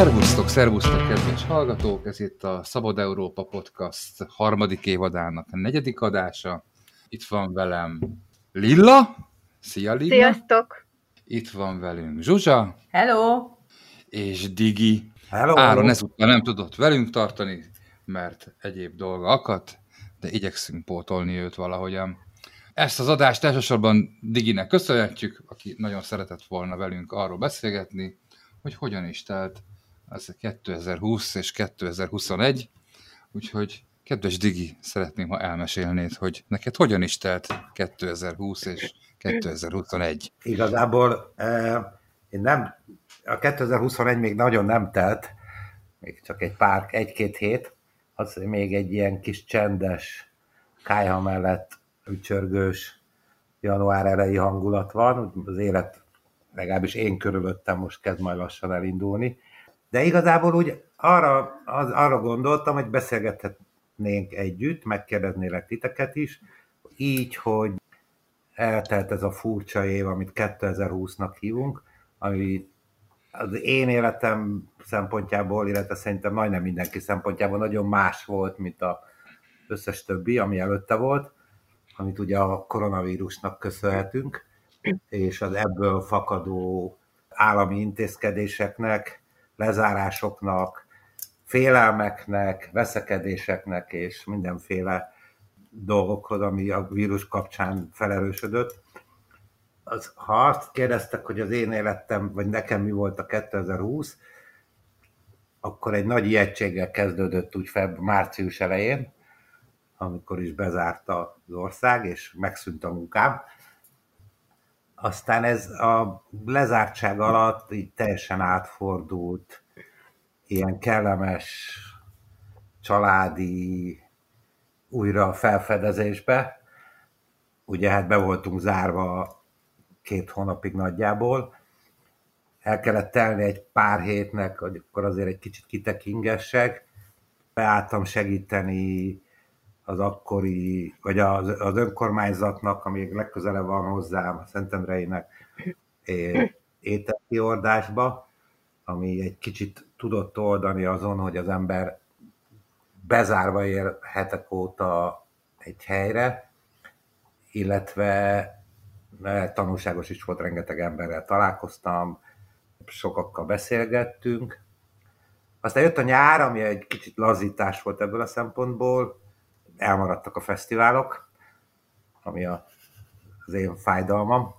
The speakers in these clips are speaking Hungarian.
Szervusztok, szervusztok, kedves hallgatók! Ez itt a Szabad Európa Podcast harmadik évadának a negyedik adása. Itt van velem Lilla. Szia, Lilla! Sziasztok! Itt van velünk Zsuzsa. Hello! És Digi. Hello. Áron ezúttal nem tudott velünk tartani, mert egyéb dolga akadt, de igyekszünk pótolni őt valahogyan. Ezt az adást elsősorban Diginek köszönhetjük, aki nagyon szeretett volna velünk arról beszélgetni, hogy hogyan is telt az 2020 és 2021, úgyhogy kedves Digi, szeretném, ha elmesélnéd, hogy neked hogyan is telt 2020 és 2021. Igazából eh, én nem, a 2021 még nagyon nem telt, még csak egy pár, egy-két hét, az még egy ilyen kis csendes, kájha mellett ücsörgős január elejé hangulat van, az élet legalábbis én körülöttem most kezd majd lassan elindulni. De igazából úgy arra, az, arra gondoltam, hogy beszélgethetnénk együtt, megkérdeznélek titeket is, így, hogy eltelt ez a furcsa év, amit 2020-nak hívunk, ami az én életem szempontjából, illetve szerintem majdnem mindenki szempontjából nagyon más volt, mint az összes többi, ami előtte volt, amit ugye a koronavírusnak köszönhetünk, és az ebből fakadó állami intézkedéseknek, lezárásoknak, félelmeknek, veszekedéseknek és mindenféle dolgokhoz, ami a vírus kapcsán felerősödött. Az, ha azt kérdeztek, hogy az én életem, vagy nekem mi volt a 2020, akkor egy nagy ijegységgel kezdődött úgy feb, március elején, amikor is bezárta az ország, és megszűnt a munkám. Aztán ez a lezártság alatt így teljesen átfordult, ilyen kellemes, családi újra felfedezésbe. Ugye hát be voltunk zárva két hónapig nagyjából. El kellett telni egy pár hétnek, hogy akkor azért egy kicsit kitekingessek. Beálltam segíteni az akkori, vagy az, az önkormányzatnak, ami legközelebb van hozzám, a Szentendreinek ételi ordásba, ami egy kicsit tudott oldani azon, hogy az ember bezárva ér hetek óta egy helyre, illetve tanulságos is volt, rengeteg emberrel találkoztam, sokakkal beszélgettünk. Aztán jött a nyár, ami egy kicsit lazítás volt ebből a szempontból, elmaradtak a fesztiválok, ami a, az én fájdalmam,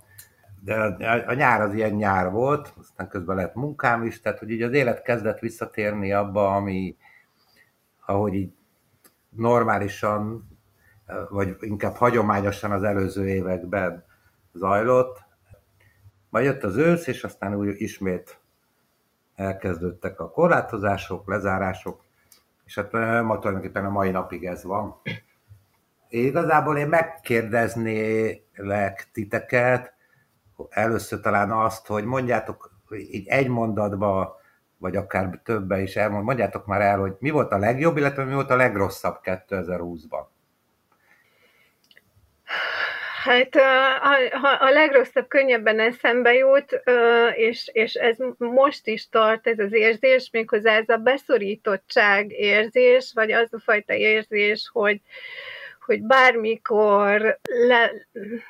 de a, nyár az ilyen nyár volt, aztán közben lett munkám is, tehát hogy így az élet kezdett visszatérni abba, ami, ahogy így normálisan, vagy inkább hagyományosan az előző években zajlott. Majd jött az ősz, és aztán úgy ismét elkezdődtek a korlátozások, lezárások, és hát ma tulajdonképpen a mai napig ez van. Igazából én megkérdeznélek titeket, először talán azt, hogy mondjátok így egy mondatba, vagy akár többe is elmond, mondjátok már el, hogy mi volt a legjobb, illetve mi volt a legrosszabb 2020-ban. Hát a, a, a legrosszabb könnyebben eszembe jut, és, és ez most is tart ez az érzés, méghozzá ez a beszorítottság érzés, vagy az a fajta érzés, hogy, hogy bármikor le,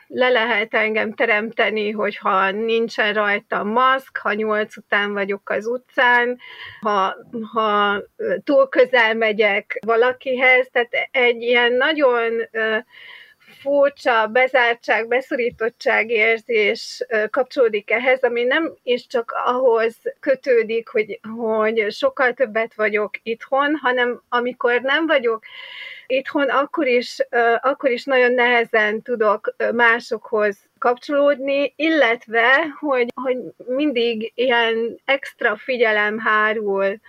le lehet engem teremteni, hogyha nincsen rajta maszk, ha nyolc után vagyok az utcán, ha, ha túl közel megyek valakihez, tehát egy ilyen nagyon furcsa bezártság, beszorítottság érzés kapcsolódik ehhez, ami nem is csak ahhoz kötődik, hogy, hogy sokkal többet vagyok itthon, hanem amikor nem vagyok itthon, akkor is, akkor is nagyon nehezen tudok másokhoz kapcsolódni, illetve, hogy, hogy mindig ilyen extra figyelem hárul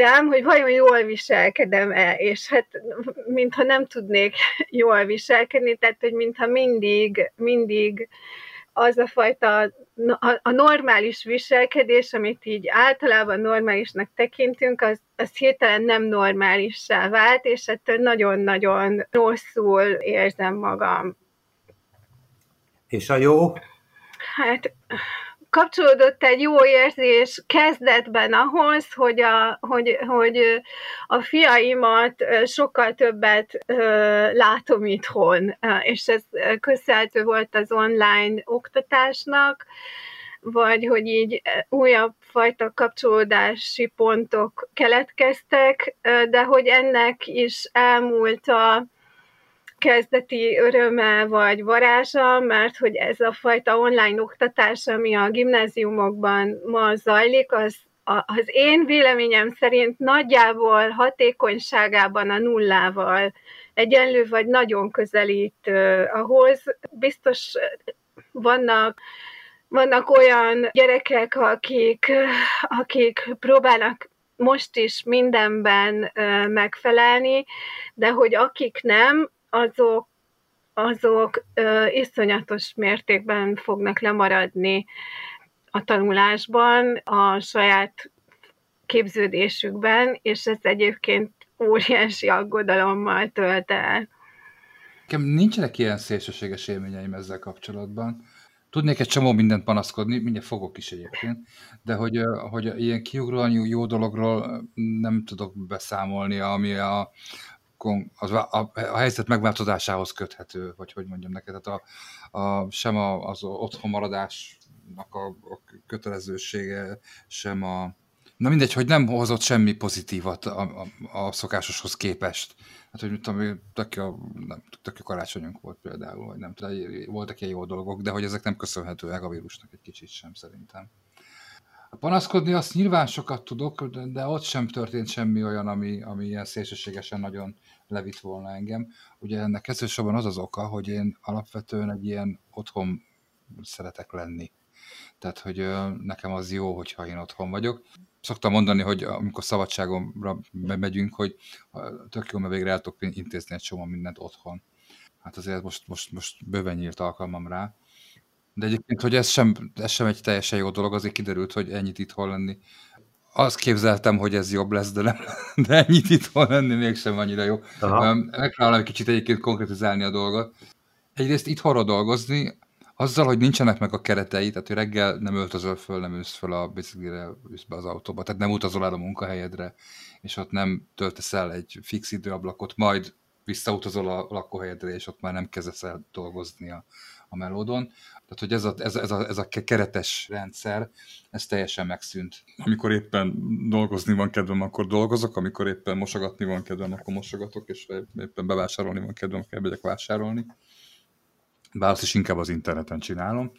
rám, hogy vajon jól viselkedem-e, és hát mintha nem tudnék jól viselkedni, tehát hogy mintha mindig, mindig az a fajta a normális viselkedés, amit így általában normálisnak tekintünk, az, az hirtelen nem normálissá vált, és ettől nagyon-nagyon rosszul érzem magam. És a jó? Hát kapcsolódott egy jó érzés kezdetben ahhoz, hogy a, hogy, hogy a fiaimat sokkal többet látom itthon, és ez köszönhető volt az online oktatásnak, vagy hogy így újabb fajta kapcsolódási pontok keletkeztek, de hogy ennek is elmúlt a, kezdeti öröme vagy varázsa, mert hogy ez a fajta online oktatás, ami a gimnáziumokban ma zajlik, az az én véleményem szerint nagyjából hatékonyságában a nullával egyenlő, vagy nagyon közelít ahhoz. Biztos vannak vannak olyan gyerekek, akik, akik próbálnak most is mindenben megfelelni, de hogy akik nem, azok, azok ö, iszonyatos mértékben fognak lemaradni a tanulásban, a saját képződésükben, és ez egyébként óriási aggodalommal tölt el. Nekem nincsenek ilyen szélsőséges élményeim ezzel kapcsolatban. Tudnék egy csomó mindent panaszkodni, mindjárt fogok is egyébként, de hogy, hogy ilyen kiugróan jó dologról nem tudok beszámolni, ami a, az, a, a helyzet megváltozásához köthető, vagy hogy mondjam neked, tehát a, a, sem a, az otthon maradásnak a, a kötelezősége, sem a, Na mindegy, hogy nem hozott semmi pozitívat a, a, a szokásoshoz képest. Hát, hogy tudom, tök jó, nem, tök jó karácsonyunk volt például, vagy nem tudom, voltak ilyen jó dolgok, de hogy ezek nem köszönhetőek a vírusnak egy kicsit sem szerintem. Panaszkodni azt nyilván sokat tudok, de ott sem történt semmi olyan, ami, ami ilyen szélsőségesen nagyon levitt volna engem. Ugye ennek elsősorban az az oka, hogy én alapvetően egy ilyen otthon szeretek lenni. Tehát, hogy nekem az jó, hogyha én otthon vagyok. Szoktam mondani, hogy amikor szabadságomra megyünk, hogy tök jó, mert végre el tudok intézni egy csomó mindent otthon. Hát azért most, most, most bőven nyílt alkalmam rá. De egyébként, hogy ez sem, ez sem egy teljesen jó dolog, azért kiderült, hogy ennyit itthon lenni. Azt képzeltem, hogy ez jobb lesz, de, nem, de ennyit itthon lenni mégsem annyira jó. Megpróbálom egy kicsit egyébként konkretizálni a dolgot. Egyrészt itthonra dolgozni, azzal, hogy nincsenek meg a keretei, tehát hogy reggel nem öltözöl föl, nem ülsz föl a biciklire, ülsz be az autóba, tehát nem utazol el a munkahelyedre, és ott nem töltesz el egy fix időablakot, majd visszautazol a lakóhelyedre, és ott már nem kezdesz el dolgozni a, a melódon. Tehát, hogy ez a, ez, a, ez, a, ez a keretes rendszer, ez teljesen megszűnt. Amikor éppen dolgozni van kedvem, akkor dolgozok, amikor éppen mosogatni van kedvem, akkor mosogatok, és éppen bevásárolni van kedvem, kell megyek vásárolni. Bár azt is inkább az interneten csinálom.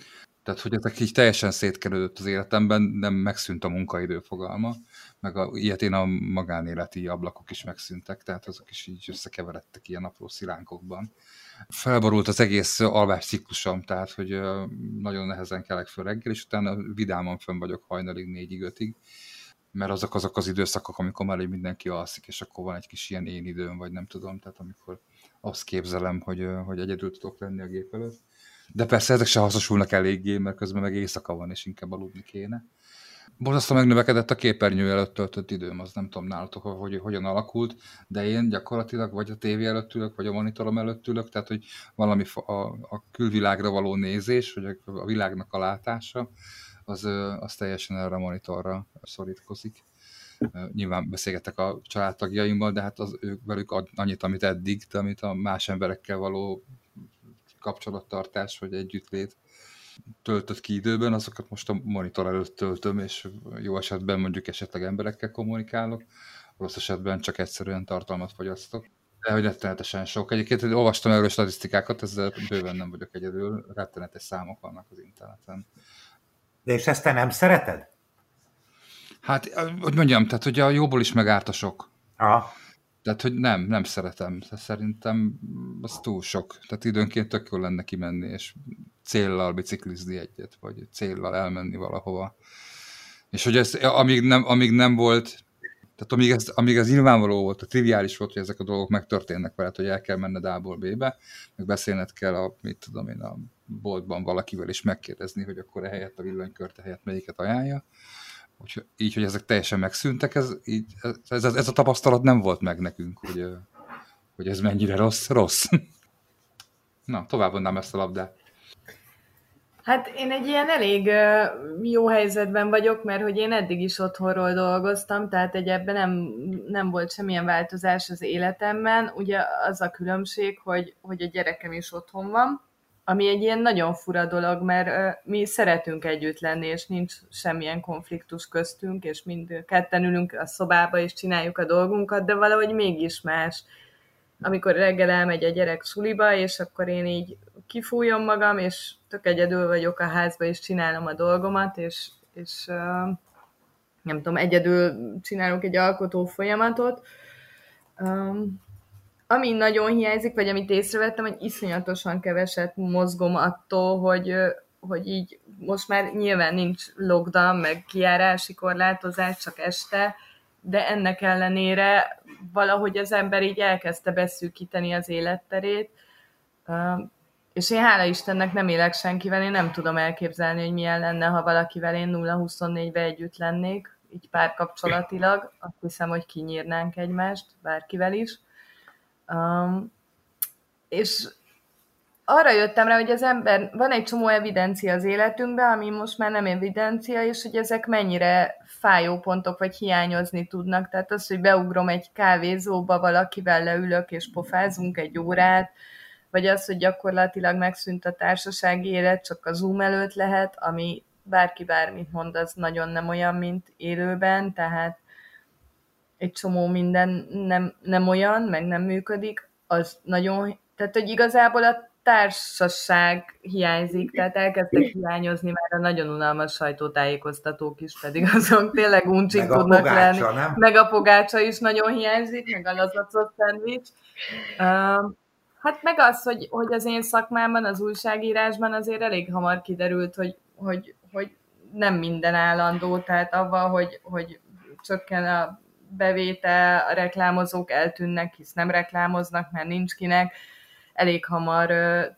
Tehát, hogy ezek így teljesen szétkerülött az életemben, nem megszűnt a munkaidő fogalma, meg a, ilyet én a magánéleti ablakok is megszűntek, tehát azok is így összekeveredtek ilyen apró szilánkokban felborult az egész alvás ciklusom, tehát hogy nagyon nehezen kelek föl reggel, és utána vidáman fönn vagyok hajnalig négyig, ötig, mert azok azok az időszakok, amikor már mindenki alszik, és akkor van egy kis ilyen én időm, vagy nem tudom, tehát amikor azt képzelem, hogy, hogy egyedül tudok lenni a gép előtt. De persze ezek se hasznosulnak eléggé, mert közben meg éjszaka van, és inkább aludni kéne borzasztó megnövekedett a képernyő előtt töltött időm, az nem tudom nálatok, hogy hogyan alakult, de én gyakorlatilag vagy a tévé előtt ülök, vagy a monitorom előtt ülök, tehát hogy valami a, a külvilágra való nézés, vagy a világnak a látása, az, az teljesen erre a monitorra szorítkozik. Nyilván beszélgetek a családtagjaimmal, de hát az, ők velük ad annyit, amit eddig, de amit a más emberekkel való kapcsolattartás, vagy együttlét töltött ki időben, azokat most a monitor előtt töltöm, és jó esetben mondjuk esetleg emberekkel kommunikálok, rossz esetben csak egyszerűen tartalmat fogyasztok. De hogy rettenetesen sok. Egyébként hogy olvastam erről statisztikákat, ezzel bőven nem vagyok egyedül, rettenetes számok vannak az interneten. De és ezt te nem szereted? Hát, hogy mondjam, tehát hogy a jóból is megárt a sok. Aha. Tehát, hogy nem, nem szeretem. Szerintem az túl sok. Tehát időnként tök jól lenne kimenni, és céllal biciklizni egyet, vagy céllal elmenni valahova. És hogy ez, amíg nem, amíg nem volt, Tehát amíg ez, amíg ez nyilvánvaló volt, a triviális volt, hogy ezek a dolgok megtörténnek veled, hogy el kell menned A-ból B-be, meg beszélned kell a, mit tudom én, a boltban valakivel is megkérdezni, hogy akkor ehelyett a villanykörte helyett melyiket ajánlja. Úgyhogy, így, hogy ezek teljesen megszűntek, ez, így, ez, ez, ez a tapasztalat nem volt meg nekünk, hogy, hogy ez mennyire rossz, rossz. Na, tovább ezt a labdát. Hát én egy ilyen elég jó helyzetben vagyok, mert hogy én eddig is otthonról dolgoztam, tehát egy ebben nem, nem volt semmilyen változás az életemben. Ugye az a különbség, hogy, hogy a gyerekem is otthon van, ami egy ilyen nagyon fura dolog, mert mi szeretünk együtt lenni, és nincs semmilyen konfliktus köztünk, és mind ketten ülünk a szobába, és csináljuk a dolgunkat, de valahogy mégis más amikor reggel elmegy a gyerek suliba, és akkor én így kifújom magam, és tök egyedül vagyok a házba, és csinálom a dolgomat, és, és nem tudom, egyedül csinálunk egy alkotó folyamatot. Um, ami nagyon hiányzik, vagy amit észrevettem, hogy iszonyatosan keveset mozgom attól, hogy, hogy így most már nyilván nincs lockdown, meg kiárási korlátozás, csak este, de ennek ellenére valahogy az ember így elkezdte beszűkíteni az életterét, és én hála Istennek nem élek senkivel, én nem tudom elképzelni, hogy milyen lenne, ha valakivel én 0-24-be együtt lennék, így párkapcsolatilag, azt hiszem, hogy kinyírnánk egymást, bárkivel is. Um, és arra jöttem rá, hogy az ember, van egy csomó evidencia az életünkben, ami most már nem evidencia, és hogy ezek mennyire fájó pontok, vagy hiányozni tudnak. Tehát az, hogy beugrom egy kávézóba, valakivel leülök, és pofázunk egy órát, vagy az, hogy gyakorlatilag megszűnt a társasági élet, csak a Zoom előtt lehet, ami bárki bármit mond, az nagyon nem olyan, mint élőben, tehát egy csomó minden nem, nem olyan, meg nem működik, az nagyon, tehát hogy igazából a társaság hiányzik, tehát elkezdtek hiányozni már a nagyon unalmas sajtótájékoztatók is, pedig azok tényleg uncsik tudnak pogácsa, lenni. Nem? Meg a pogácsa is nagyon hiányzik, meg a lazacot szendvics. Uh, hát meg az, hogy, hogy az én szakmámban, az újságírásban azért elég hamar kiderült, hogy, hogy, hogy nem minden állandó, tehát avval, hogy, hogy csökken a bevétel, a reklámozók eltűnnek, hisz nem reklámoznak, mert nincs kinek, elég hamar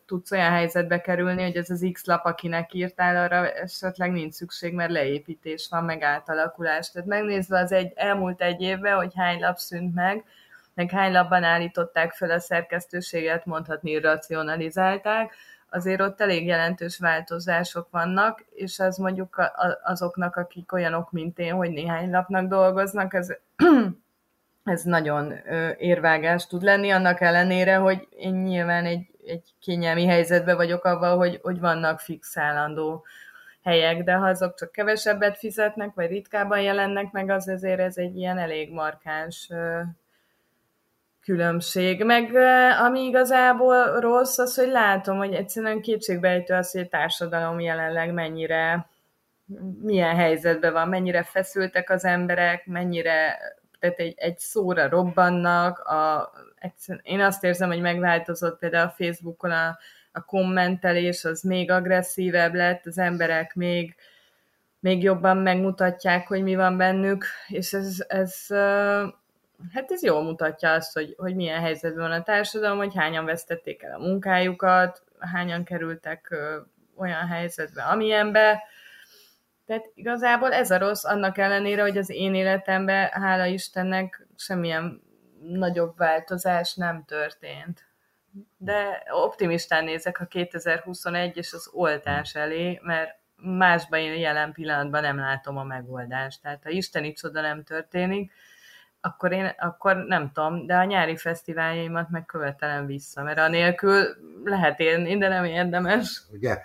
tudsz olyan helyzetbe kerülni, hogy ez az X lap, akinek írtál, arra esetleg nincs szükség, mert leépítés van, meg átalakulás. Tehát megnézve az egy, elmúlt egy évben, hogy hány lap szűnt meg, meg hány lapban állították fel a szerkesztőséget, mondhatni racionalizálták, azért ott elég jelentős változások vannak, és ez mondjuk azoknak, akik olyanok, mint én, hogy néhány lapnak dolgoznak, ez ez nagyon érvágás tud lenni, annak ellenére, hogy én nyilván egy, egy kényelmi helyzetben vagyok avval, hogy, hogy vannak fixálandó helyek, de ha azok csak kevesebbet fizetnek, vagy ritkábban jelennek meg, az ezért ez egy ilyen elég markáns különbség. Meg ami igazából rossz, az, hogy látom, hogy egyszerűen kétségbejtő az, hogy a társadalom jelenleg mennyire milyen helyzetben van, mennyire feszültek az emberek, mennyire tehát egy, egy szóra robbannak, a, én azt érzem, hogy megváltozott például a Facebookon a, a kommentelés, az még agresszívebb lett, az emberek még, még jobban megmutatják, hogy mi van bennük, és ez, ez hát ez jól mutatja azt, hogy, hogy milyen helyzetben van a társadalom, hogy hányan vesztették el a munkájukat, hányan kerültek olyan helyzetbe, amilyenbe, tehát igazából ez a rossz, annak ellenére, hogy az én életemben, hála Istennek, semmilyen nagyobb változás nem történt. De optimistán nézek a 2021 és az oltás elé, mert másban én jelen pillanatban nem látom a megoldást. Tehát ha isteni csoda nem történik, akkor én akkor nem tudom, de a nyári fesztiváljaimat meg követelem vissza, mert anélkül lehet élni, de nem érdemes. Ugye,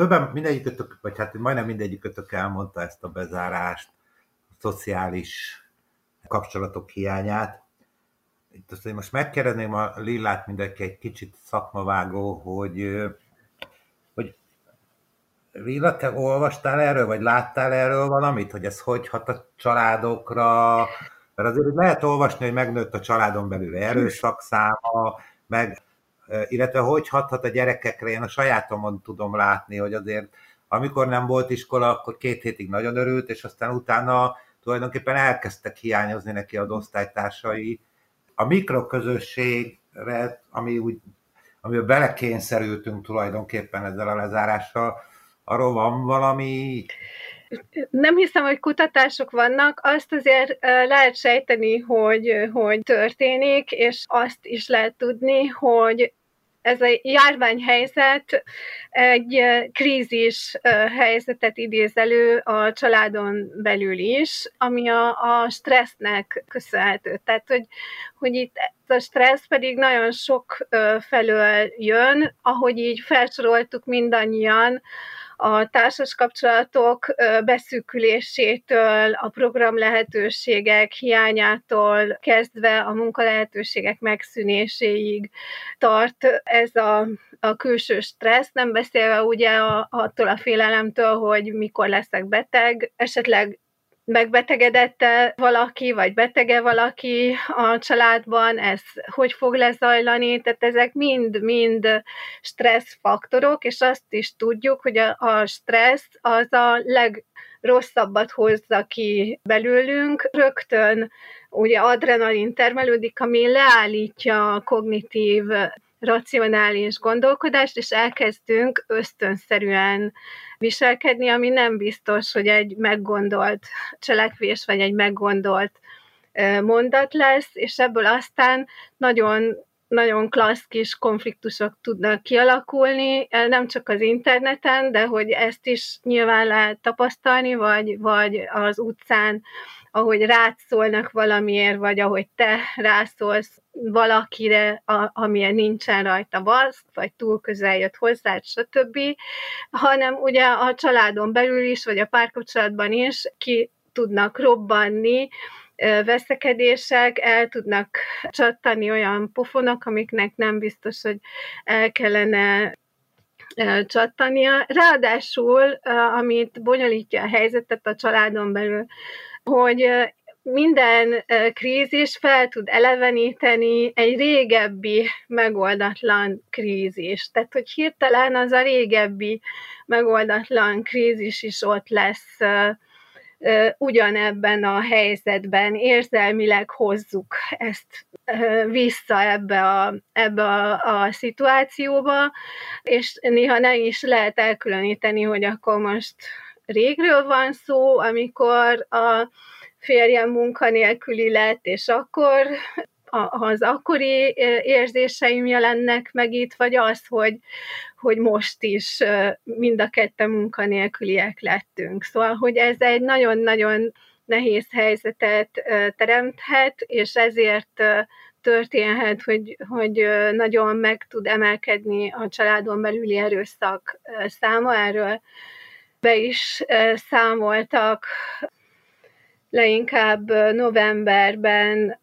többen mindegyikötök, vagy hát majdnem mindegyikötök elmondta ezt a bezárást, a szociális kapcsolatok hiányát. Itt azt most megkérdezném a Lillát mindenki egy kicsit szakmavágó, hogy, hogy Lilla, te olvastál erről, vagy láttál erről valamit, hogy ez hogy hat a családokra, mert azért lehet olvasni, hogy megnőtt a családon belül erőszak száma, meg illetve hogy hathat a gyerekekre, én a sajátomon tudom látni, hogy azért amikor nem volt iskola, akkor két hétig nagyon örült, és aztán utána tulajdonképpen elkezdtek hiányozni neki az osztálytársai. A mikroközösségre, ami úgy, amiben belekényszerültünk tulajdonképpen ezzel a lezárással, arról van valami? Nem hiszem, hogy kutatások vannak, azt azért lehet sejteni, hogy, hogy történik, és azt is lehet tudni, hogy ez a járványhelyzet egy krízis helyzetet idéz elő a családon belül is, ami a, a stressznek köszönhető. Tehát, hogy, hogy itt a stressz pedig nagyon sok felől jön, ahogy így felsoroltuk mindannyian, a társas kapcsolatok beszűkülésétől, a program lehetőségek hiányától kezdve a munka lehetőségek megszűnéséig tart ez a, a külső stressz, nem beszélve ugye a, attól a félelemtől, hogy mikor leszek beteg, esetleg megbetegedette valaki, vagy betege valaki a családban, ez hogy fog lezajlani, tehát ezek mind-mind stresszfaktorok, és azt is tudjuk, hogy a, a stressz az a legrosszabbat hozza ki belőlünk, rögtön ugye adrenalin termelődik, ami leállítja a kognitív racionális gondolkodást, és elkezdünk ösztönszerűen viselkedni, ami nem biztos, hogy egy meggondolt cselekvés, vagy egy meggondolt mondat lesz, és ebből aztán nagyon nagyon klassz kis konfliktusok tudnak kialakulni, nem csak az interneten, de hogy ezt is nyilván lehet tapasztalni, vagy, vagy az utcán ahogy rád szólnak valamiért, vagy ahogy te rászólsz valakire, a, amilyen nincsen rajta vasz, vagy túl közel jött hozzá, stb., hanem ugye a családon belül is, vagy a párkapcsolatban is ki tudnak robbanni, veszekedések, el tudnak csattani olyan pofonok, amiknek nem biztos, hogy el kellene csattania. Ráadásul, amit bonyolítja a helyzetet a családon belül, hogy minden krízis fel tud eleveníteni egy régebbi megoldatlan krízis. Tehát, hogy hirtelen az a régebbi megoldatlan krízis is ott lesz ugyanebben a helyzetben, érzelmileg hozzuk ezt vissza ebbe a, ebbe a, a szituációba, és néha nem is lehet elkülöníteni, hogy akkor most régről van szó, amikor a férjem munkanélküli lett, és akkor az akkori érzéseim jelennek meg itt, vagy az, hogy, hogy most is mind a ketten munkanélküliek lettünk. Szóval, hogy ez egy nagyon-nagyon nehéz helyzetet teremthet, és ezért történhet, hogy, hogy nagyon meg tud emelkedni a családon belüli erőszak száma. Erről be is számoltak leinkább novemberben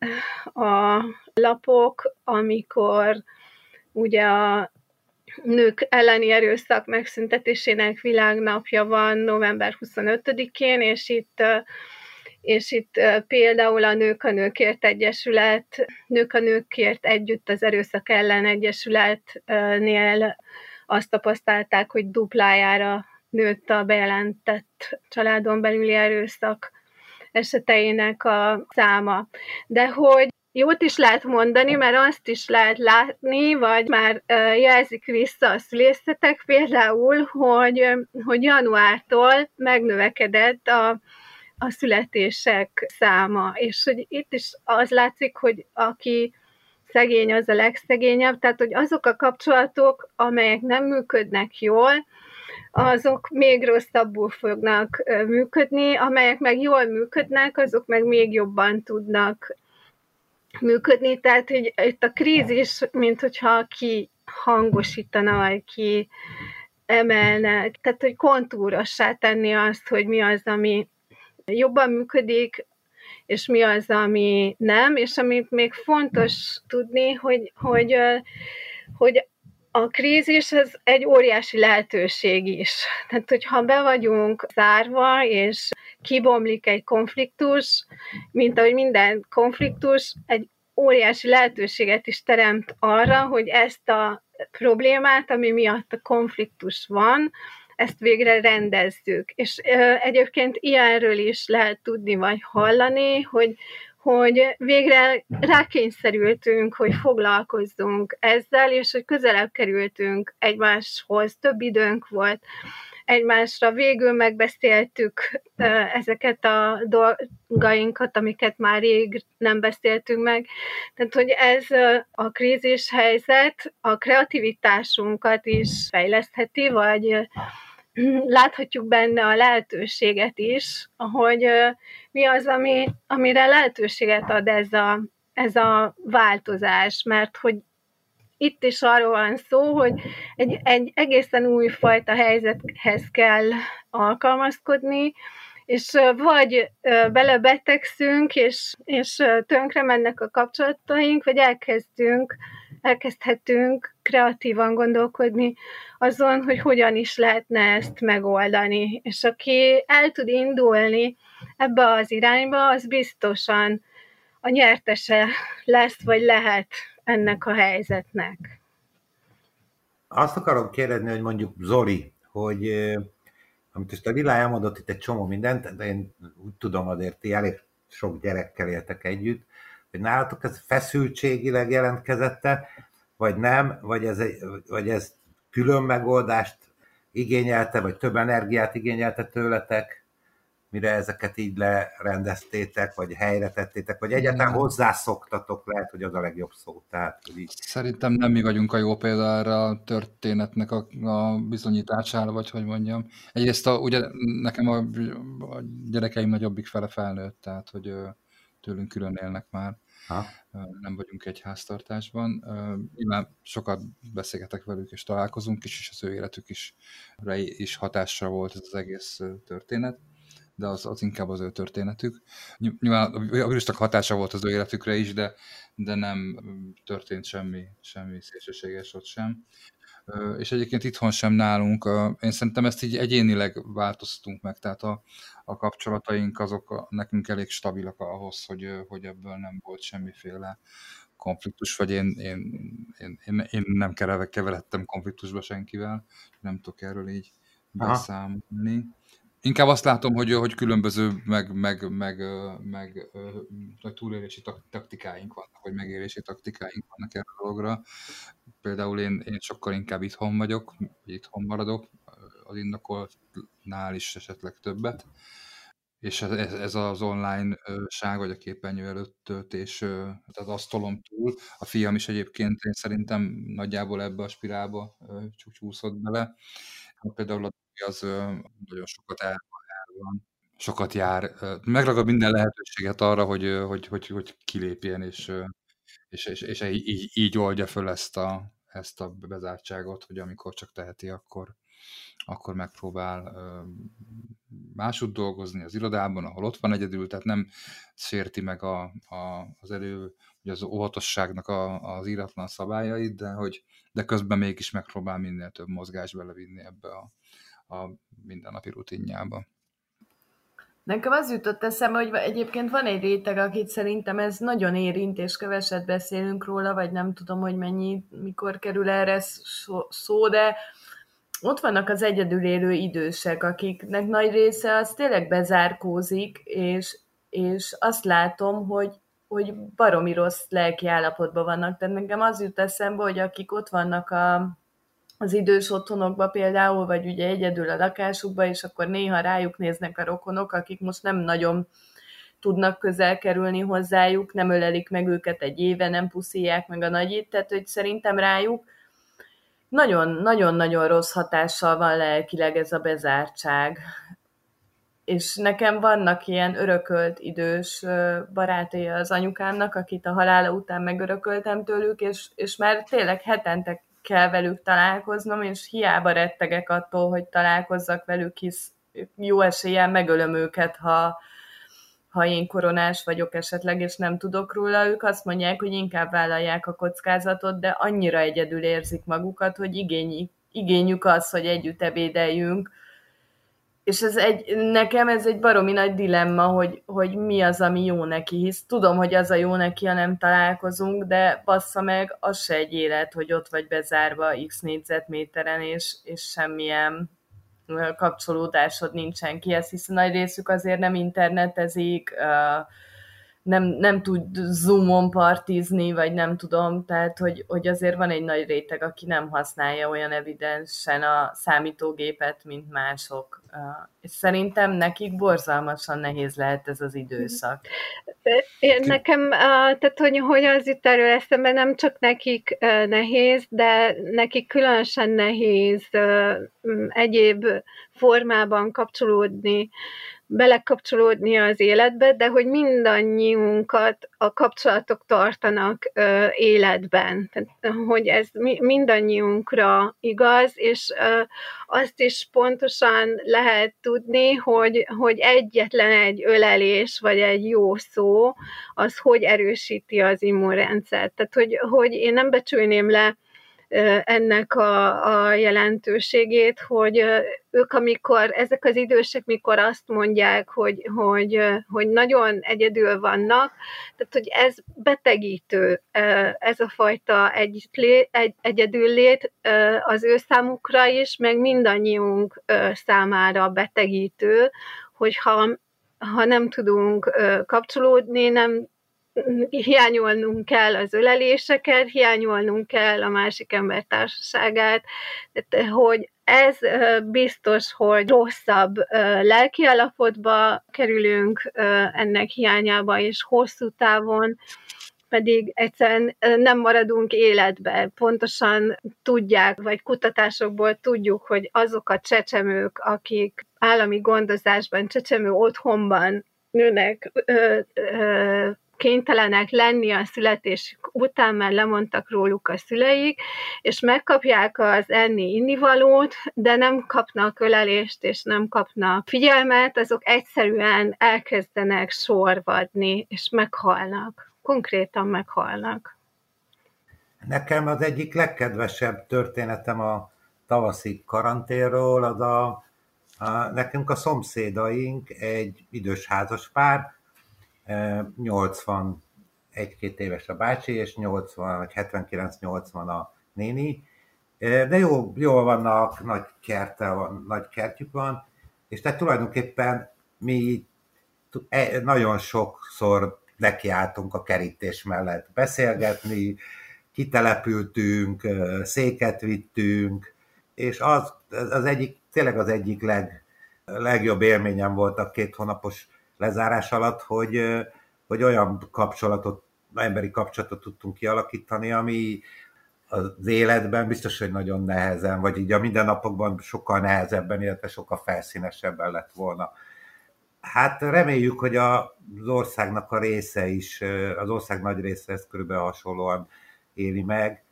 a lapok, amikor ugye a nők elleni erőszak megszüntetésének világnapja van november 25-én, és itt és itt például a Nők a Nőkért Egyesület, Nők a Nőkért Együtt az Erőszak ellen Egyesületnél azt tapasztalták, hogy duplájára nőtt a bejelentett családon belüli erőszak eseteinek a száma. De hogy jót is lehet mondani, mert azt is lehet látni, vagy már jelzik vissza a szülészetek például, hogy, hogy januártól megnövekedett a, a születések száma, és hogy itt is az látszik, hogy aki szegény, az a legszegényebb, tehát hogy azok a kapcsolatok, amelyek nem működnek jól, azok még rosszabbul fognak működni, amelyek meg jól működnek, azok meg még jobban tudnak működni. Tehát, hogy itt a krízis, mint hogyha ki hangosítana, vagy ki emelne, tehát, hogy kontúrossá tenni azt, hogy mi az, ami jobban működik, és mi az, ami nem, és amit még fontos tudni, hogy, hogy, hogy a krízis az egy óriási lehetőség is. Tehát, hogyha be vagyunk zárva, és kibomlik egy konfliktus, mint ahogy minden konfliktus, egy óriási lehetőséget is teremt arra, hogy ezt a problémát, ami miatt a konfliktus van, ezt végre rendezzük. És egyébként ilyenről is lehet tudni vagy hallani, hogy hogy végre rákényszerültünk, hogy foglalkozzunk ezzel, és hogy közelebb kerültünk egymáshoz, több időnk volt egymásra. Végül megbeszéltük ezeket a dolgainkat, amiket már rég nem beszéltünk meg. Tehát, hogy ez a krízis helyzet a kreativitásunkat is fejlesztheti, vagy láthatjuk benne a lehetőséget is, hogy mi az, ami, amire lehetőséget ad ez a, ez a változás, mert hogy itt is arról van szó, hogy egy, egy egészen új fajta helyzethez kell alkalmazkodni, és vagy belebetegszünk, és, és tönkre mennek a kapcsolataink, vagy elkezdünk, elkezdhetünk kreatívan gondolkodni azon, hogy hogyan is lehetne ezt megoldani. És aki el tud indulni ebbe az irányba, az biztosan a nyertese lesz, vagy lehet ennek a helyzetnek. Azt akarom kérdezni, hogy mondjuk Zoli, hogy amit ezt a világ elmondott itt egy csomó mindent, de én úgy tudom azért, ti elég sok gyerekkel éltek együtt, hogy nálatok ez feszültségileg jelentkezette, vagy nem, vagy ez, vagy ez külön megoldást igényelte, vagy több energiát igényelte tőletek, mire ezeket így lerendeztétek, vagy helyre tettétek, vagy egyáltalán hozzászoktatok, lehet, hogy az a legjobb szó. Tehát, hogy így... Szerintem nem mi vagyunk a jó példa erre a történetnek a, a bizonyítására, vagy hogy mondjam. Egyrészt a, ugye nekem a, a gyerekeim nagyobbik fele felnőtt, tehát hogy tőlünk külön élnek már. Ha? Nem vagyunk egy háztartásban. Nyilván sokat beszélgetek velük, és találkozunk is, és az ő életük is, is hatással volt ez az egész történet de az, az inkább az ő történetük. Nyilván a vírusnak hatása volt az ő életükre is, de, de nem történt semmi, semmi szélsőséges ott sem. És egyébként itthon sem nálunk, én szerintem ezt így egyénileg változtunk meg, tehát a, a kapcsolataink azok nekünk elég stabilak ahhoz, hogy, hogy ebből nem volt semmiféle konfliktus, vagy én, én, én, én, én nem keveredtem konfliktusba senkivel, nem tudok erről így beszámolni. Inkább azt látom, hogy, hogy különböző meg, meg, meg, meg, meg túlélési taktikáink vannak, vagy megélési taktikáink vannak erre a dologra. Például én, én sokkal inkább itthon vagyok, vagy itthon maradok, az indokoltnál is esetleg többet. És ez, ez az online ság, vagy a képernyő előtt töltés, tehát az asztalom túl. A fiam is egyébként én szerintem nagyjából ebbe a spirálba csúcsúszott bele. Például a az nagyon sokat el, van, sokat jár, megragad minden lehetőséget arra, hogy, hogy, hogy, hogy kilépjen, és, és, és, és így, így oldja föl ezt a, ezt a bezártságot, hogy amikor csak teheti, akkor, akkor megpróbál másút dolgozni az irodában, ahol ott van egyedül, tehát nem sérti meg a, a, az elő, hogy az óvatosságnak a, az íratlan szabályait, de hogy de közben mégis megpróbál minél több mozgást belevinni ebbe a, a mindennapi rutinjába. Nekem az jutott eszembe, hogy egyébként van egy réteg, akit szerintem ez nagyon érint, és keveset beszélünk róla, vagy nem tudom, hogy mennyi, mikor kerül erre szó, de ott vannak az egyedül élő idősek, akiknek nagy része az tényleg bezárkózik, és, és azt látom, hogy, hogy baromi rossz lelki állapotban vannak. Tehát nekem az jut eszembe, hogy akik ott vannak a, az idős otthonokba például, vagy ugye egyedül a lakásukba, és akkor néha rájuk néznek a rokonok, akik most nem nagyon tudnak közel kerülni hozzájuk, nem ölelik meg őket egy éve, nem puszíják meg a nagyit, tehát hogy szerintem rájuk nagyon-nagyon-nagyon rossz hatással van lelkileg ez a bezártság. És nekem vannak ilyen örökölt idős barátai az anyukámnak, akit a halála után megörököltem tőlük, és, és már tényleg hetente kell velük találkoznom, és hiába rettegek attól, hogy találkozzak velük, hisz jó eséllyel megölöm őket, ha, ha én koronás vagyok esetleg, és nem tudok róla, ők azt mondják, hogy inkább vállalják a kockázatot, de annyira egyedül érzik magukat, hogy igényi, igényük az, hogy együtt ebédeljünk, és ez egy, nekem ez egy baromi nagy dilemma, hogy, hogy mi az, ami jó neki, hisz tudom, hogy az a jó neki, ha nem találkozunk, de bassza meg, az se egy élet, hogy ott vagy bezárva x négyzetméteren, és, és semmilyen kapcsolódásod nincsen ki, ezt hiszen nagy részük azért nem internetezik, nem, nem tud Zoomon partizni, vagy nem tudom, tehát hogy, hogy azért van egy nagy réteg, aki nem használja olyan evidensen a számítógépet, mint mások. Szerintem nekik borzalmasan nehéz lehet ez az időszak. Én nekem, tehát hogy, hogy az itt erről eszembe nem csak nekik nehéz, de nekik különösen nehéz egyéb formában kapcsolódni belekapcsolódni az életbe, de hogy mindannyiunkat a kapcsolatok tartanak ö, életben. Tehát, hogy ez mi, mindannyiunkra igaz, és ö, azt is pontosan lehet tudni, hogy, hogy egyetlen egy ölelés, vagy egy jó szó, az hogy erősíti az immunrendszert. Tehát, hogy, hogy én nem becsülném le ennek a, a jelentőségét, hogy ők, amikor, ezek az idősek, mikor azt mondják, hogy, hogy, hogy nagyon egyedül vannak, tehát, hogy ez betegítő, ez a fajta egy, egy, egyedüllét az ő számukra is, meg mindannyiunk számára betegítő, hogyha ha nem tudunk kapcsolódni, nem hiányolnunk kell az öleléseket, hiányolnunk kell a másik ember társaságát, tehát, hogy ez biztos, hogy rosszabb lelki állapotba kerülünk ennek hiányába, és hosszú távon pedig egyszerűen nem maradunk életbe. Pontosan tudják, vagy kutatásokból tudjuk, hogy azok a csecsemők, akik állami gondozásban, csecsemő otthonban nőnek, ö, ö, kénytelenek lenni a születés után, mert lemondtak róluk a szüleik, és megkapják az enni innivalót, de nem kapnak ölelést, és nem kapnak figyelmet, azok egyszerűen elkezdenek sorvadni, és meghalnak. Konkrétan meghalnak. Nekem az egyik legkedvesebb történetem a tavaszi karanténról, az a, a nekünk a szomszédaink egy idős házas pár, 81 két éves a bácsi, és 80 vagy 79-80 a néni. De jó, jól vannak, nagy kertel van, nagy kertjük van, és tehát tulajdonképpen mi e, nagyon sokszor nekiálltunk a kerítés mellett beszélgetni, kitelepültünk, széket vittünk, és az, az egyik, tényleg az egyik leg, legjobb élményem volt a két hónapos lezárás alatt, hogy, hogy olyan kapcsolatot, emberi kapcsolatot tudtunk kialakítani, ami az életben biztos, hogy nagyon nehezen, vagy így a mindennapokban sokkal nehezebben, illetve sokkal felszínesebben lett volna. Hát reméljük, hogy az országnak a része is, az ország nagy része ezt körülbelül hasonlóan éli meg.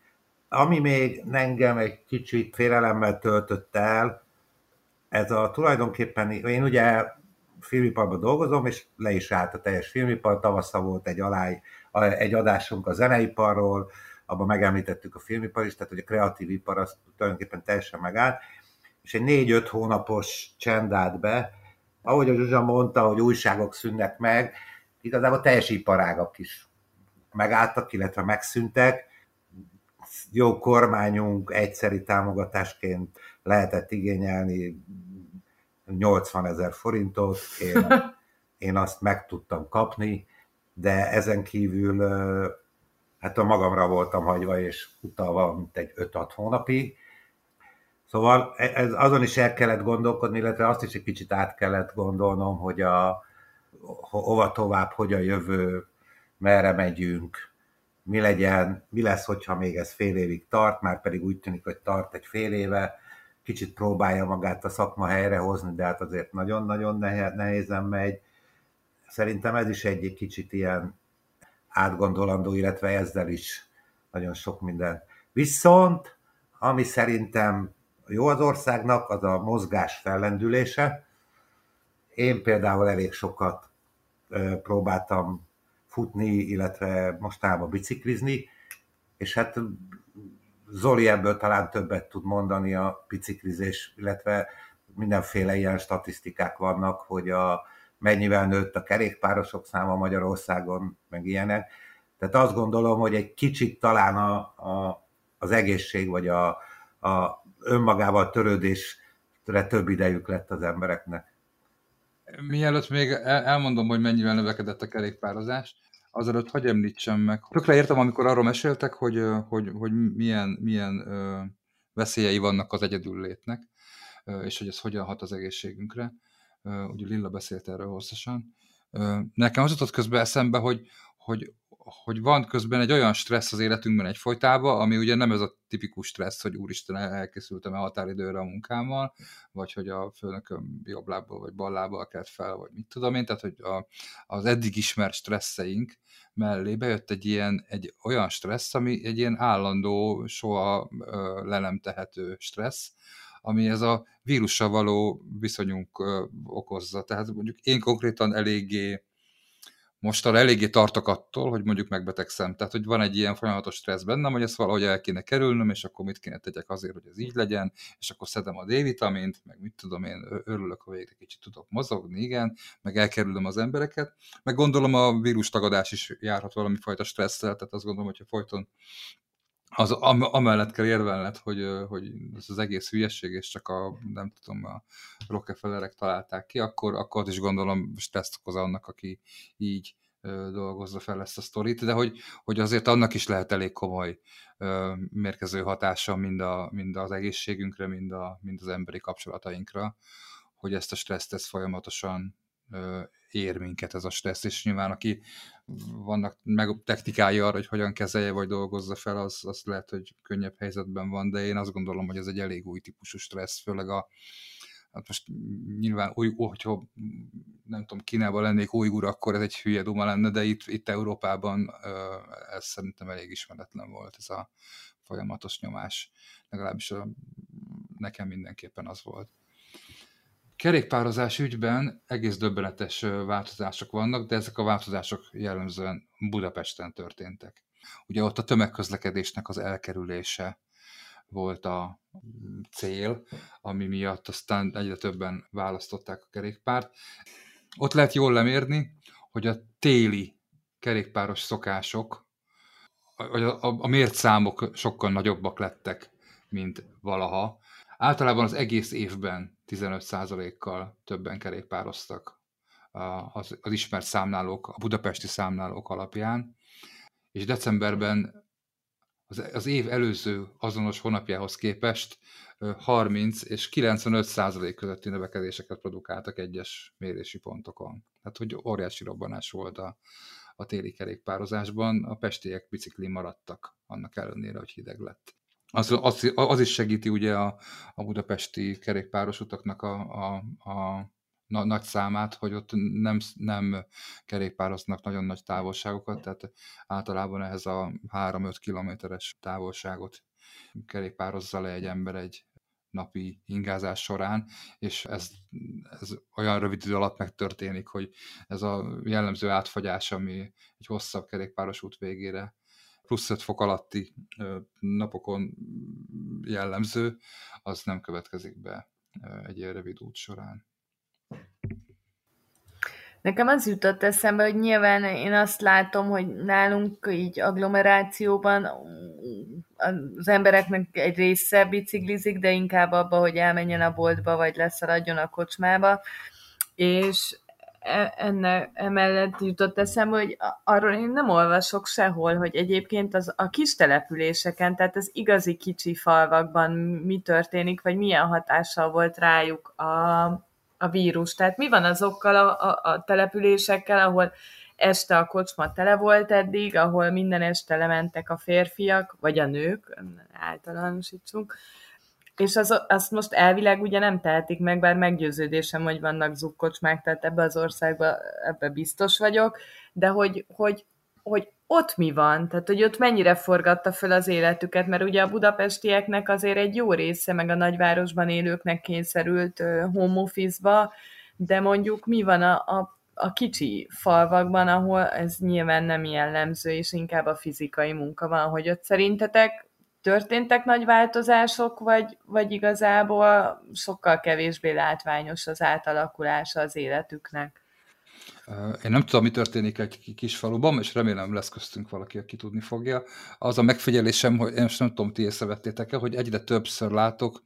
Ami még engem egy kicsit félelemmel töltött el, ez a tulajdonképpen, én ugye filmiparban dolgozom, és le is állt a teljes filmipar. Tavasza volt egy, alály, egy adásunk a zeneiparról, abban megemlítettük a filmipar is, tehát hogy a kreatív ipar az tulajdonképpen teljesen megállt, és egy négy-öt hónapos csend állt be, ahogy a Zsuzsa mondta, hogy újságok szűnnek meg, igazából teljes iparágak is megálltak, illetve megszűntek. Jó kormányunk egyszeri támogatásként lehetett igényelni 80 ezer forintot, én, én azt meg tudtam kapni, de ezen kívül hát a magamra voltam hagyva, és utalva, mint egy 5-6 hónapig. Szóval e, ez, azon is el kellett gondolkodni, illetve azt is egy kicsit át kellett gondolnom, hogy a, hova tovább, hogy a jövő, merre megyünk, mi legyen, mi lesz, hogyha még ez fél évig tart, már pedig úgy tűnik, hogy tart egy fél éve, kicsit próbálja magát a szakma helyrehozni, de hát azért nagyon-nagyon nehézen megy. Szerintem ez is egy kicsit ilyen átgondolandó, illetve ezzel is nagyon sok minden. Viszont, ami szerintem jó az országnak, az a mozgás fellendülése. Én például elég sokat próbáltam futni, illetve mostában biciklizni, és hát Zoli ebből talán többet tud mondani a biciklizés, illetve mindenféle ilyen statisztikák vannak, hogy a, mennyivel nőtt a kerékpárosok száma Magyarországon, meg ilyenek. Tehát azt gondolom, hogy egy kicsit talán a, a, az egészség, vagy a, a önmagával törődés több idejük lett az embereknek. Mielőtt még elmondom, hogy mennyivel növekedett a kerékpározás, azelőtt hagyj említsem meg. Tökre értem, amikor arról meséltek, hogy, hogy, hogy milyen, milyen veszélyei vannak az egyedüllétnek, és hogy ez hogyan hat az egészségünkre. Ugye Lilla beszélt erről hosszasan. Nekem az jutott közben eszembe, hogy, hogy hogy van közben egy olyan stressz az életünkben egy folytában, ami ugye nem ez a tipikus stressz, hogy úristen, elkészültem a határidőre a munkámmal, vagy hogy a főnököm jobb lábbal vagy bal lábbal kelt fel, vagy mit tudom én, tehát hogy a, az eddig ismert stresszeink mellé bejött egy ilyen, egy olyan stressz, ami egy ilyen állandó, soha ö, le nem tehető stressz, ami ez a vírussal való viszonyunk ö, okozza. Tehát mondjuk én konkrétan eléggé mostanra eléggé tartok attól, hogy mondjuk megbetegszem. Tehát, hogy van egy ilyen folyamatos stressz bennem, hogy ezt valahogy el kéne kerülnöm, és akkor mit kéne tegyek azért, hogy ez így legyen, és akkor szedem a D-vitamint, meg mit tudom én, örülök, hogy végre kicsit tudok mozogni, igen, meg elkerülöm az embereket, meg gondolom a vírus tagadás is járhat valami fajta stresszel, tehát azt gondolom, hogyha folyton az am, amellett kell érvelned, hogy, hogy ez az egész hülyeség, és csak a, nem tudom, a Rockefellerek találták ki, akkor, akkor is gondolom stresszt okoz annak, aki így dolgozza fel ezt a sztorit, de hogy, hogy azért annak is lehet elég komoly ö, mérkező hatása mind, a, mind az egészségünkre, mind, a, mind az emberi kapcsolatainkra, hogy ezt a stresszt ezt folyamatosan ér minket ez a stressz, és nyilván aki vannak meg technikái arra, hogy hogyan kezelje vagy dolgozza fel, az, az lehet, hogy könnyebb helyzetben van, de én azt gondolom, hogy ez egy elég új típusú stressz, főleg a hát most nyilván új, hogyha nem tudom, Kínában lennék újgur, akkor ez egy hülye duma lenne, de itt, itt Európában ez szerintem elég ismeretlen volt ez a folyamatos nyomás. Legalábbis a, nekem mindenképpen az volt. Kerékpározás ügyben egész döbbenetes változások vannak, de ezek a változások jellemzően Budapesten történtek. Ugye ott a tömegközlekedésnek az elkerülése volt a cél, ami miatt aztán egyre többen választották a kerékpárt. Ott lehet jól lemérni, hogy a téli kerékpáros szokások, a, a, a mért számok sokkal nagyobbak lettek, mint valaha. Általában az egész évben 15%-kal többen kerékpároztak az, ismert számlálók, a budapesti számlálók alapján, és decemberben az, az év előző azonos hónapjához képest 30 és 95 százalék közötti növekedéseket produkáltak egyes mérési pontokon. Tehát, hogy óriási robbanás volt a, a téli kerékpározásban, a pestiek biciklin maradtak, annak ellenére, hogy hideg lett az, az, az is segíti ugye a, a budapesti kerékpáros utaknak a, a, a na, nagy számát, hogy ott nem, nem kerékpároznak nagyon nagy távolságokat, tehát általában ehhez a 3-5 kilométeres távolságot kerékpározza le egy ember egy napi ingázás során, és ez, ez olyan rövid idő alatt megtörténik, hogy ez a jellemző átfagyás, ami egy hosszabb kerékpáros út végére plusz 5 fok alatti napokon jellemző, az nem következik be egy ilyen rövid út során. Nekem az jutott eszembe, hogy nyilván én azt látom, hogy nálunk így agglomerációban az embereknek egy része biciklizik, de inkább abba, hogy elmenjen a boltba, vagy leszaladjon a kocsmába, és enne, emellett jutott eszembe, hogy arról én nem olvasok sehol, hogy egyébként az, a kis településeken, tehát az igazi kicsi falvakban mi történik, vagy milyen hatással volt rájuk a, a vírus. Tehát mi van azokkal a, a, a településekkel, ahol este a kocsma tele volt eddig, ahol minden este lementek a férfiak, vagy a nők, általánosítsunk, és az, azt most elvileg ugye nem tehetik meg, bár meggyőződésem, hogy vannak zukkocsmák, tehát ebbe az országba ebbe biztos vagyok, de hogy, hogy, hogy ott mi van, tehát hogy ott mennyire forgatta föl az életüket, mert ugye a budapestieknek azért egy jó része, meg a nagyvárosban élőknek kényszerült home office-ba, de mondjuk mi van a, a, a kicsi falvakban, ahol ez nyilván nem jellemző, és inkább a fizikai munka van, hogy ott szerintetek történtek nagy változások, vagy, vagy igazából sokkal kevésbé látványos az átalakulása az életüknek? Én nem tudom, mi történik egy kis faluban, és remélem lesz köztünk valaki, aki tudni fogja. Az a megfigyelésem, hogy én most nem tudom, ti észrevettétek-e, hogy egyre többször látok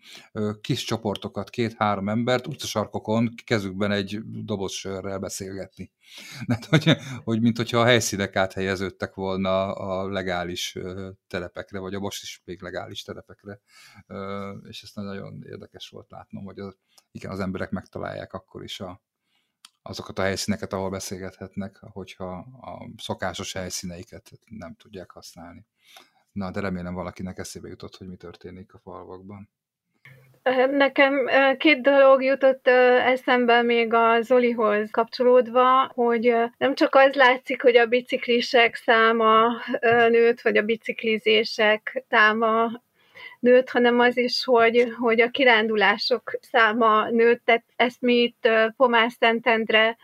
kis csoportokat, két-három embert utcasarkokon kezükben egy doboz sörrel beszélgetni. Tehát, hogy, hogy mint hogyha a helyszínek áthelyeződtek volna a legális telepekre, vagy a most is még legális telepekre. És ezt nagyon érdekes volt látnom, hogy az, igen, az emberek megtalálják akkor is a, azokat a helyszíneket, ahol beszélgethetnek, hogyha a szokásos helyszíneiket nem tudják használni. Na, de remélem valakinek eszébe jutott, hogy mi történik a falvakban. Nekem két dolog jutott eszembe még a Zolihoz kapcsolódva, hogy nem csak az látszik, hogy a biciklisek száma nőtt, vagy a biciklizések száma nőtt, hanem az is, hogy, hogy a kirándulások száma nőtt, tehát ezt mi itt Pomás Szentendre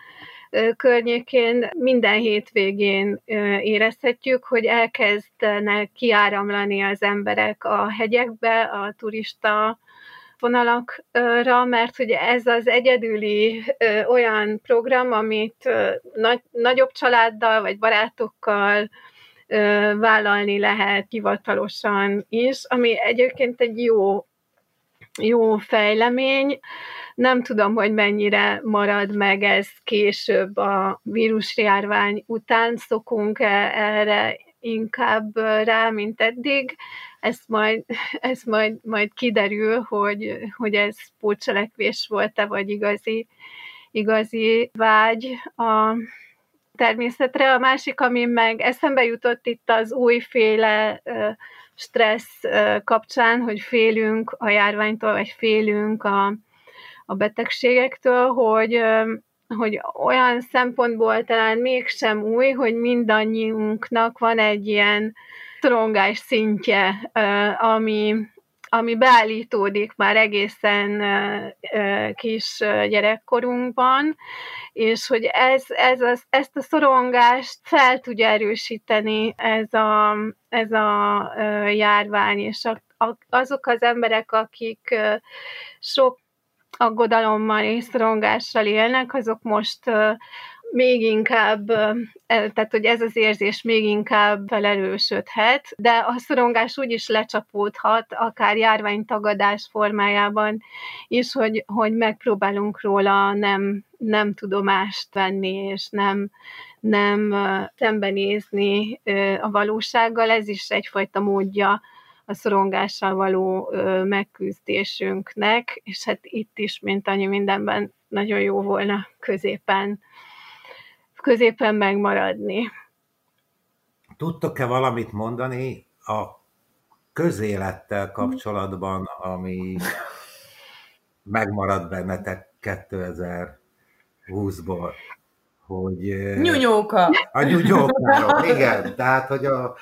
környékén minden hétvégén érezhetjük, hogy elkezdenek kiáramlani az emberek a hegyekbe, a turista vonalakra, mert hogy ez az egyedüli olyan program, amit nagy, nagyobb családdal vagy barátokkal vállalni lehet hivatalosan is, ami egyébként egy jó, jó fejlemény. Nem tudom, hogy mennyire marad meg ez később a vírusjárvány után, szokunk-e erre inkább rá, mint eddig. Ez majd, ez majd, majd kiderül, hogy, hogy ez pótcselekvés volt-e, vagy igazi, igazi vágy a természetre. A másik, ami meg eszembe jutott itt az újféle stressz kapcsán, hogy félünk a járványtól, vagy félünk a, a betegségektől, hogy, hogy olyan szempontból talán mégsem új, hogy mindannyiunknak van egy ilyen szorongás szintje, ami, ami beállítódik már egészen kis gyerekkorunkban, és hogy ez, ez az, ezt a szorongást fel tudja erősíteni ez a, ez a járvány, és azok az emberek, akik sok aggodalommal és szorongással élnek, azok most még inkább, tehát hogy ez az érzés még inkább felerősödhet, de a szorongás úgy is lecsapódhat, akár járványtagadás formájában is, hogy, hogy megpróbálunk róla nem, nem tudomást venni, és nem, nem szembenézni a valósággal. Ez is egyfajta módja a szorongással való megküzdésünknek, és hát itt is, mint annyi mindenben, nagyon jó volna középen középen megmaradni. Tudtok-e valamit mondani a közélettel kapcsolatban, ami megmaradt bennetek 2020-ból? Hogy, Nyunyóka! A nyunyókáról, igen. Tehát, hogy a,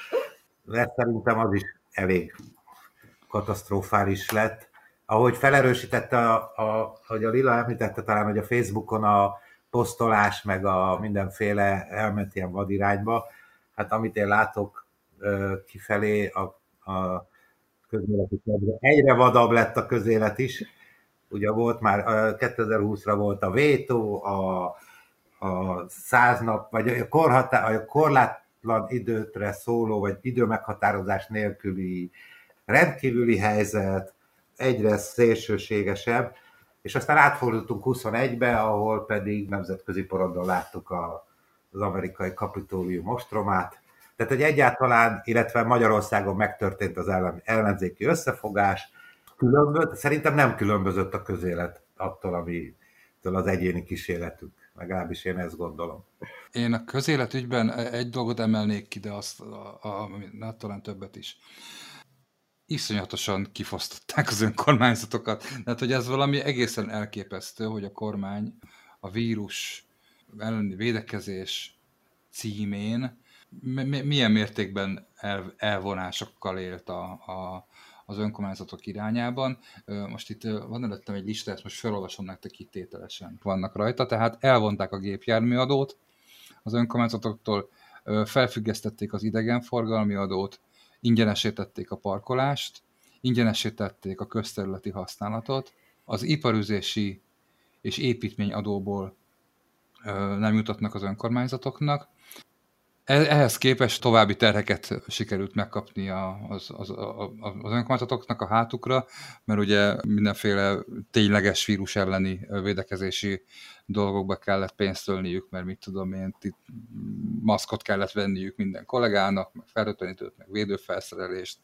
mert szerintem az is elég katasztrofális lett. Ahogy felerősítette, a, a, hogy a Lila említette talán, hogy a Facebookon a posztolás, meg a mindenféle elment ilyen vadirányba. Hát amit én látok kifelé, a, a közélet is egyre vadabb lett a közélet is. Ugye volt már, 2020-ra volt a vétó, a, a száz nap, vagy a, korhatá, a korlátlan időtre szóló, vagy időmeghatározás nélküli rendkívüli helyzet, egyre szélsőségesebb, és aztán átfordultunk 21-be, ahol pedig nemzetközi porondon láttuk a, az amerikai kapitólium ostromát. Tehát, hogy egyáltalán, illetve Magyarországon megtörtént az ellen, ellenzéki összefogás, különböz, szerintem nem különbözött a közélet attól, ami az egyéni kísérletünk. Legalábbis én ezt gondolom. Én a közéletügyben egy dolgot emelnék ki, de azt, a, a, a, talán többet is iszonyatosan kifosztották az önkormányzatokat. Tehát, hogy ez valami egészen elképesztő, hogy a kormány a vírus elleni védekezés címén milyen mértékben el, elvonásokkal élt a, a, az önkormányzatok irányában. Most itt van előttem egy lista, ezt most felolvasom nektek itt tételesen. Vannak rajta, tehát elvonták a gépjárműadót az önkormányzatoktól, felfüggesztették az idegenforgalmi adót, ingyenesítették a parkolást, ingyenesítették a közterületi használatot, az iparüzési és építményadóból nem jutatnak az önkormányzatoknak. E, ehhez képest további terheket sikerült megkapni az, az, az önkormányzatoknak a hátukra, mert ugye mindenféle tényleges vírus elleni védekezési dolgokba kellett pénzt ölniük, mert mit tudom én, itt maszkot kellett venniük minden kollégának, meg fertőtlenítőt, meg védőfelszerelést.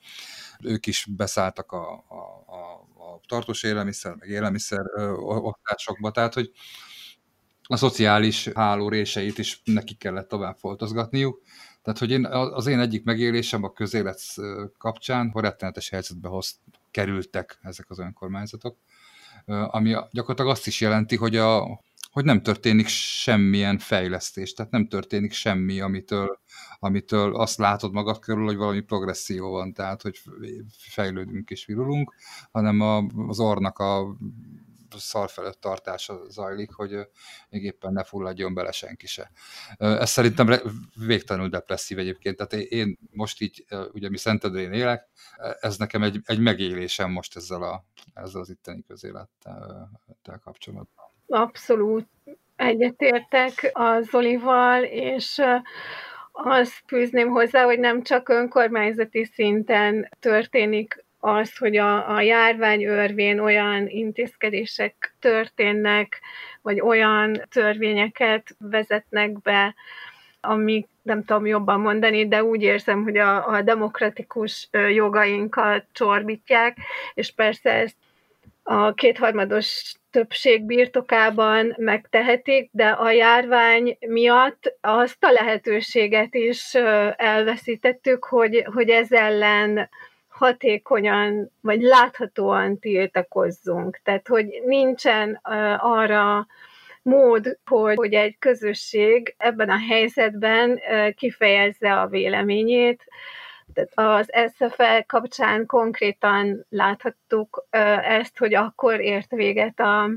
Ők is beszálltak a, a, a, a tartós élelmiszer, meg élelmiszer osztásokba, tehát hogy a szociális háló réseit is neki kellett tovább foltozgatniuk. Tehát, hogy én, az én egyik megélésem a közélet kapcsán, hogy rettenetes helyzetbe hoz, kerültek ezek az önkormányzatok, ami gyakorlatilag azt is jelenti, hogy, a, hogy nem történik semmilyen fejlesztés, tehát nem történik semmi, amitől, amitől azt látod magad körül, hogy valami progresszió van, tehát hogy fejlődünk és virulunk, hanem az ornak a szar felett tartása zajlik, hogy még éppen ne fulladjon bele senki se. Ez szerintem végtelenül depresszív egyébként, tehát én most így, ugye mi Szentedrén élek, ez nekem egy, egy megélésem most ezzel, a, ezzel az itteni közélettel kapcsolatban. Abszolút egyetértek a Zolival, és azt fűzném hozzá, hogy nem csak önkormányzati szinten történik az, hogy a, a járvány örvén olyan intézkedések történnek, vagy olyan törvényeket vezetnek be, amik nem tudom jobban mondani, de úgy érzem, hogy a, a demokratikus jogainkat csorbítják, és persze ezt a kétharmados többség birtokában megtehetik, de a járvány miatt azt a lehetőséget is elveszítettük, hogy, hogy ez ellen hatékonyan, vagy láthatóan tiltakozzunk. Tehát, hogy nincsen arra mód, hogy, egy közösség ebben a helyzetben kifejezze a véleményét. Tehát az SFL kapcsán konkrétan láthattuk ezt, hogy akkor ért véget a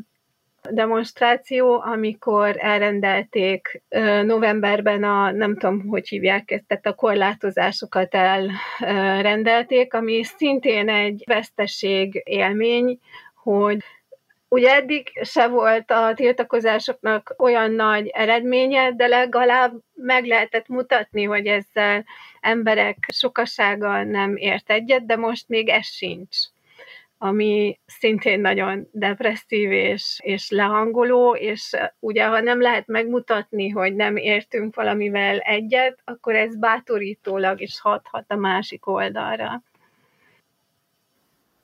demonstráció, amikor elrendelték novemberben a, nem tudom, hogy hívják ezt, tehát a korlátozásokat elrendelték, ami szintén egy veszteség élmény, hogy Ugye eddig se volt a tiltakozásoknak olyan nagy eredménye, de legalább meg lehetett mutatni, hogy ezzel emberek sokasága nem ért egyet, de most még ez sincs ami szintén nagyon depresszív és, és lehangoló, és ugye ha nem lehet megmutatni, hogy nem értünk valamivel egyet, akkor ez bátorítólag is hathat a másik oldalra.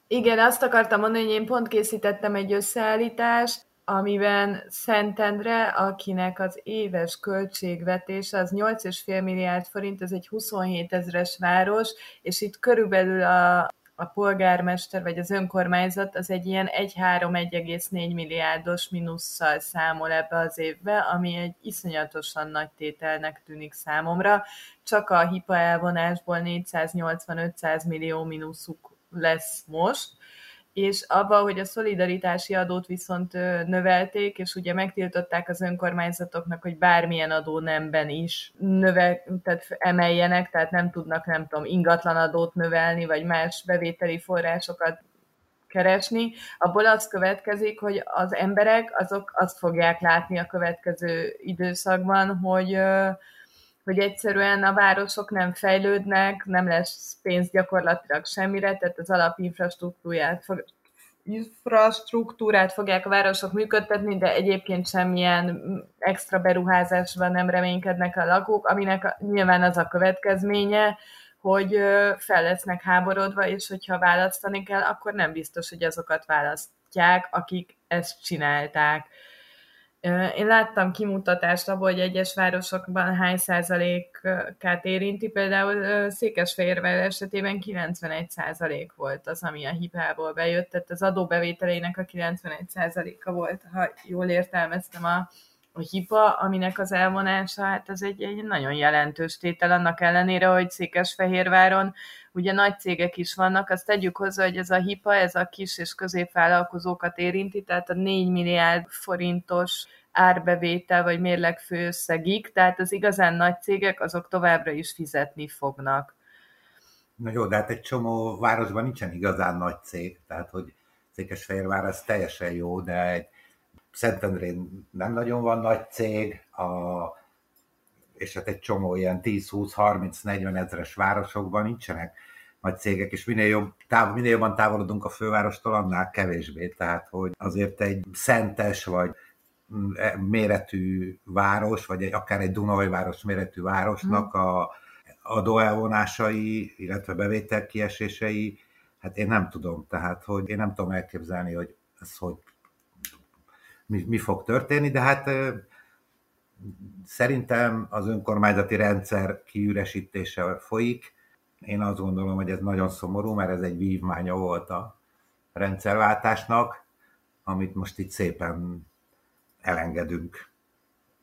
Igen, azt akartam mondani, hogy én pont készítettem egy összeállítást, amiben Szentendre, akinek az éves költségvetése az 8,5 milliárd forint, ez egy 27 ezeres város, és itt körülbelül a a polgármester vagy az önkormányzat az egy ilyen 1-3-1,4 milliárdos minusszal számol ebbe az évbe, ami egy iszonyatosan nagy tételnek tűnik számomra. Csak a hipa elvonásból 480-500 millió mínuszuk lesz most, és abba, hogy a szolidaritási adót viszont növelték, és ugye megtiltották az önkormányzatoknak, hogy bármilyen adó nemben is növe, tehát emeljenek, tehát nem tudnak, nem tudom, ingatlan adót növelni, vagy más bevételi forrásokat keresni, abból az következik, hogy az emberek azok azt fogják látni a következő időszakban, hogy hogy egyszerűen a városok nem fejlődnek, nem lesz pénz gyakorlatilag semmire, tehát az alapinfrastruktúrát fog, infrastruktúrát fogják a városok működtetni, de egyébként semmilyen extra beruházásban nem reménykednek a lakók, aminek nyilván az a következménye, hogy fel lesznek háborodva, és hogyha választani kell, akkor nem biztos, hogy azokat választják, akik ezt csinálták. Én láttam kimutatást abból, hogy egyes városokban hány százalékát érinti, például Székesfehérvár esetében 91 százalék volt az, ami a hibából bejött, tehát az adóbevételeinek a 91 százaléka volt, ha jól értelmeztem a, a hipa, aminek az elvonása, hát ez egy, egy nagyon jelentős tétel, annak ellenére, hogy Székesfehérváron ugye nagy cégek is vannak, azt tegyük hozzá, hogy ez a hipa, ez a kis és középvállalkozókat érinti, tehát a 4 milliárd forintos árbevétel vagy mérleg főösszegig, tehát az igazán nagy cégek azok továbbra is fizetni fognak. Na jó, de hát egy csomó városban nincsen igazán nagy cég, tehát hogy Székesfehérvár az teljesen jó, de egy Szentendrén nem nagyon van nagy cég, a, és hát egy csomó ilyen 10-20-30-40 ezeres városokban nincsenek nagy cégek, és minél, jobb, táv, minél jobban távolodunk a fővárostól, annál kevésbé. Tehát, hogy azért egy szentes vagy e, méretű város, vagy egy, akár egy Dunai város méretű városnak hmm. a adóelvonásai, illetve bevétel kiesései, hát én nem tudom, tehát hogy én nem tudom elképzelni, hogy ez hogy mi, mi fog történni, de hát szerintem az önkormányzati rendszer kiüresítése folyik. Én azt gondolom, hogy ez nagyon szomorú, mert ez egy vívmánya volt a rendszerváltásnak, amit most itt szépen elengedünk.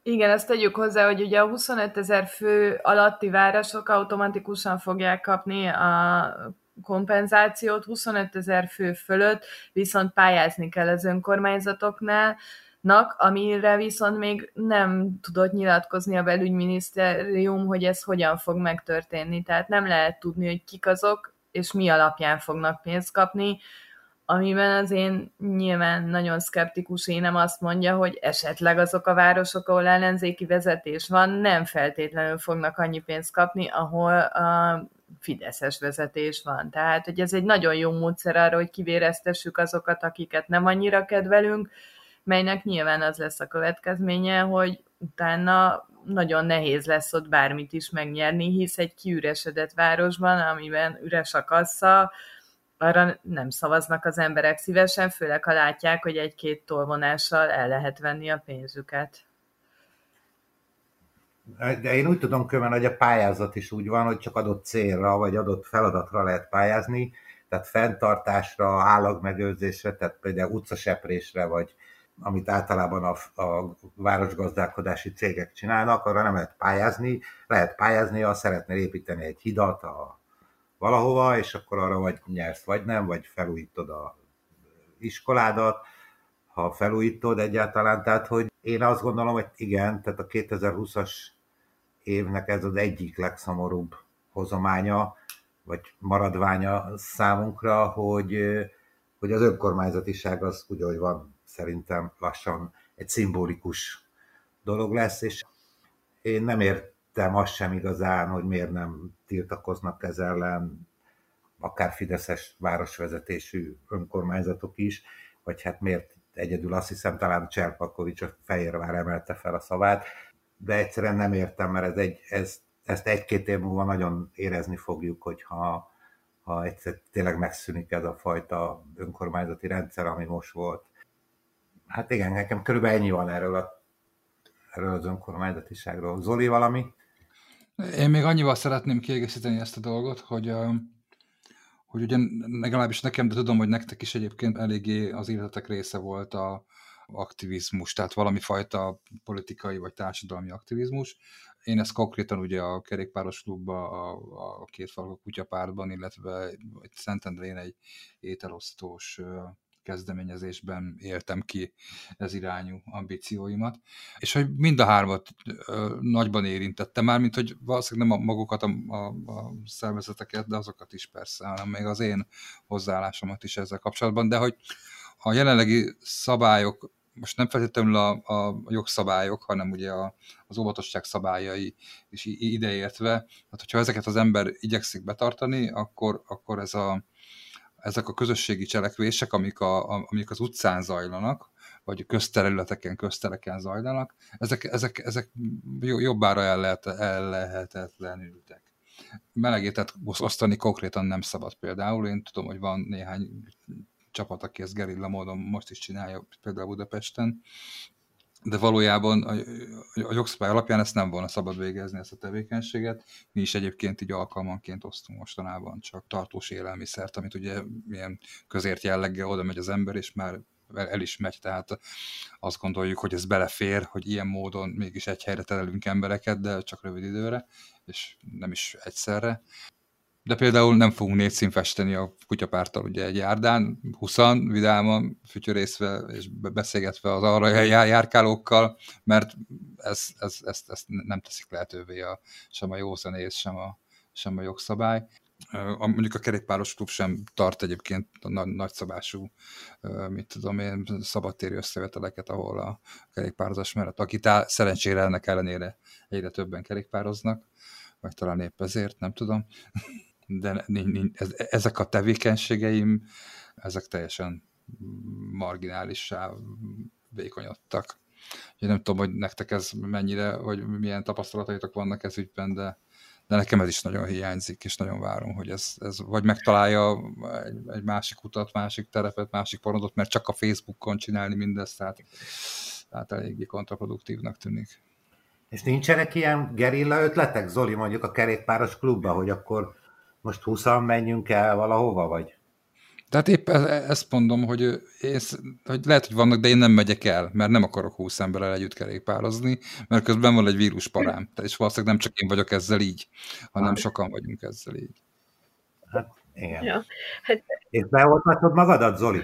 Igen, ezt tegyük hozzá, hogy ugye a 25 ezer fő alatti városok automatikusan fogják kapni a kompenzációt, 25 ezer fő fölött viszont pályázni kell az önkormányzatoknál, nak, amire viszont még nem tudott nyilatkozni a belügyminisztérium, hogy ez hogyan fog megtörténni. Tehát nem lehet tudni, hogy kik azok, és mi alapján fognak pénzt kapni, amiben az én nyilván nagyon szkeptikus énem azt mondja, hogy esetleg azok a városok, ahol ellenzéki vezetés van, nem feltétlenül fognak annyi pénzt kapni, ahol a fideszes vezetés van. Tehát, hogy ez egy nagyon jó módszer arra, hogy kivéreztessük azokat, akiket nem annyira kedvelünk, melynek nyilván az lesz a következménye, hogy utána nagyon nehéz lesz ott bármit is megnyerni, hisz egy kiüresedett városban, amiben üres a kassa, arra nem szavaznak az emberek szívesen, főleg ha látják, hogy egy-két tolvonással el lehet venni a pénzüket. De én úgy tudom köven, hogy a pályázat is úgy van, hogy csak adott célra, vagy adott feladatra lehet pályázni, tehát fenntartásra, állagmegőrzésre, tehát például utcaseprésre, vagy amit általában a, a városgazdálkodási cégek csinálnak, arra nem lehet pályázni. Lehet pályázni, ha szeretnél építeni egy hidat a valahova, és akkor arra vagy nyersz, vagy nem, vagy felújítod a iskoládat, ha felújítod egyáltalán. Tehát, hogy én azt gondolom, hogy igen, tehát a 2020-as évnek ez az egyik legszomorúbb hozománya, vagy maradványa számunkra, hogy, hogy az önkormányzatiság az úgy, hogy van szerintem lassan egy szimbolikus dolog lesz, és én nem értem azt sem igazán, hogy miért nem tiltakoznak ez ellen akár Fideszes városvezetésű önkormányzatok is, vagy hát miért egyedül azt hiszem talán Cserpakovics a Fehérvár emelte fel a szavát, de egyszerűen nem értem, mert ez egy, ez, ezt egy-két év múlva nagyon érezni fogjuk, hogyha ha egyszer tényleg megszűnik ez a fajta önkormányzati rendszer, ami most volt. Hát igen, nekem körülbelül ennyi van erről, a, erről az önkormányzatiságról. Zoli, valami? Én még annyival szeretném kiegészíteni ezt a dolgot, hogy, hogy ugye legalábbis nekem, de tudom, hogy nektek is egyébként eléggé az életetek része volt a aktivizmus, tehát valami fajta politikai vagy társadalmi aktivizmus. Én ezt konkrétan ugye a kerékpáros klubban, a, a két falak kutyapártban, illetve Szentendrén egy ételosztós kezdeményezésben éltem ki ez irányú ambícióimat, és hogy mind a hármat ö, nagyban érintette már, mint hogy valószínűleg nem a magukat a, a, a szervezeteket, de azokat is persze, hanem még az én hozzáállásomat is ezzel kapcsolatban, de hogy a jelenlegi szabályok most nem feltétlenül a, a jogszabályok, hanem ugye a, az óvatosság szabályai is ideértve. Hát, hogyha ezeket az ember igyekszik betartani, akkor, akkor ez a, ezek a közösségi cselekvések, amik, a, amik az utcán zajlanak, vagy közterületeken, köztereken zajlanak, ezek, ezek, ezek jobbára el, lehet, el lehetetlenültek. Melegétet osztani konkrétan nem szabad például. Én tudom, hogy van néhány csapat, aki ezt gerilla módon most is csinálja, például Budapesten, de valójában a, a jogszabály alapján ezt nem volna szabad végezni, ezt a tevékenységet. Mi is egyébként így alkalmanként osztunk mostanában csak tartós élelmiszert, amit ugye milyen közért jelleggel oda megy az ember, és már el is megy, tehát azt gondoljuk, hogy ez belefér, hogy ilyen módon mégis egy helyre terelünk embereket, de csak rövid időre, és nem is egyszerre de például nem fogunk négy szín festeni a kutyapártal ugye egy járdán, huszan, vidáman, fütyörészve és beszélgetve az arra járkálókkal, mert ez, ez, ezt nem teszik lehetővé a, sem a jó zenész, sem a, sem a jogszabály. a, mondjuk a kerékpáros klub sem tart egyébként a nagy, nagyszabású, mit tudom én, szabadtéri összeveteleket, ahol a kerékpározás mellett, akit áll, szerencsére ennek ellenére egyre többen kerékpároznak, vagy talán épp ezért, nem tudom, de ez, ezek a tevékenységeim, ezek teljesen marginálissá vékonyodtak. Én nem tudom, hogy nektek ez mennyire, vagy milyen tapasztalataitok vannak ez ügyben, de de nekem ez is nagyon hiányzik, és nagyon várom, hogy ez, ez vagy megtalálja egy, egy másik utat, másik terepet, másik porondot, mert csak a Facebookon csinálni mindezt, tehát, tehát eléggé kontraproduktívnak tűnik. És nincsenek ilyen gerilla ötletek, Zoli, mondjuk a kerékpáros klubba, hogy akkor most 20 menjünk el valahova, vagy? Tehát épp e-, e-, ezt mondom, hogy, én, hogy lehet, hogy vannak, de én nem megyek el, mert nem akarok 20 emberrel együtt kerékpározni, mert közben van egy vírusparám, és valószínűleg nem csak én vagyok ezzel így, hanem hát. sokan vagyunk ezzel így. Hát igen. Ja. Hát... És beoltatod magadat, Zoli?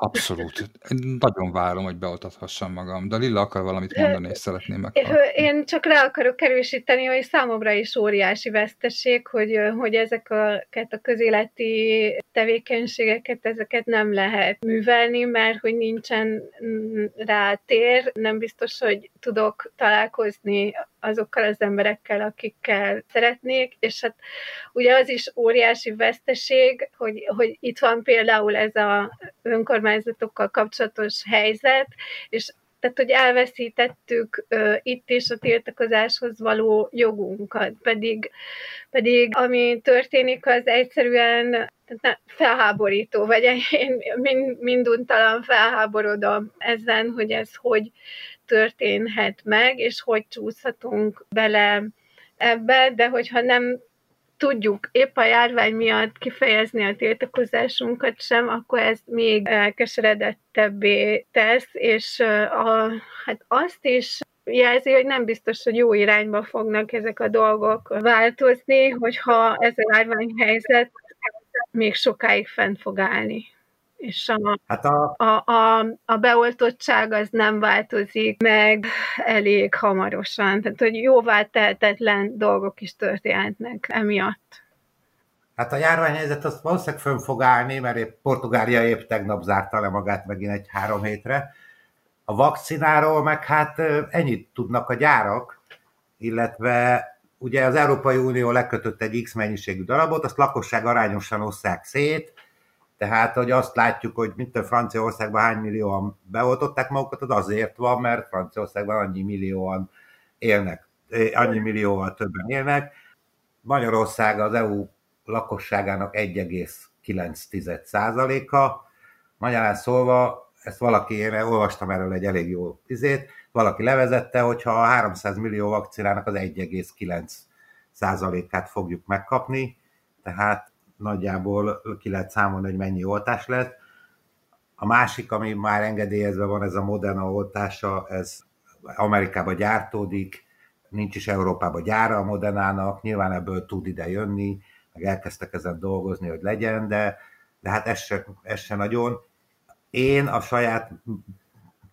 Abszolút. Én nagyon várom, hogy beoltathassam magam, de Lilla akar valamit mondani, és szeretném meg. Én csak rá akarok erősíteni, hogy számomra is óriási veszteség, hogy, hogy ezeket a közéleti tevékenységeket, ezeket nem lehet művelni, mert hogy nincsen rá tér, nem biztos, hogy tudok találkozni azokkal az emberekkel, akikkel szeretnék, és hát ugye az is óriási veszteség, hogy, hogy itt van például ez a önkormányzatokkal kapcsolatos helyzet, és tehát, hogy elveszítettük uh, itt is a tiltakozáshoz való jogunkat, pedig, pedig ami történik, az egyszerűen felháborító, vagy én mind, minduntalan felháborodom ezen, hogy ez hogy történhet meg, és hogy csúszhatunk bele ebbe, de hogyha nem tudjuk épp a járvány miatt kifejezni a tiltakozásunkat sem, akkor ez még elkeseredettebbé tesz, és a, hát azt is jelzi, hogy nem biztos, hogy jó irányba fognak ezek a dolgok változni, hogyha ez a járványhelyzet még sokáig fent fog állni és a, hát a... A, a, a beoltottság az nem változik meg elég hamarosan, tehát hogy jóvá tehetetlen dolgok is történhetnek emiatt. Hát a járványhelyzet azt valószínűleg fönn fog állni, mert épp Portugália épp tegnap zárta le magát megint egy három hétre. A vakcináról meg hát ennyit tudnak a gyárak, illetve ugye az Európai Unió lekötött egy X mennyiségű darabot, azt lakosság arányosan osszák szét, tehát, hogy azt látjuk, hogy mint a Franciaországban hány millióan beoltották magukat, az azért van, mert Franciaországban annyi millióan élnek, annyi millióval többen élnek. Magyarország az EU lakosságának 1,9%-a. Magyarán szólva, ezt valaki, én olvastam erről egy elég jó izét, valaki levezette, hogyha a 300 millió vakcinának az 1,9%-át fogjuk megkapni, tehát nagyjából ki lehet számolni, hogy mennyi oltás lett. A másik, ami már engedélyezve van, ez a Moderna oltása, ez Amerikába gyártódik, nincs is Európába gyára a Modernának, nyilván ebből tud ide jönni, meg elkezdtek ezen dolgozni, hogy legyen, de, de hát ez se, ez se nagyon. Én a saját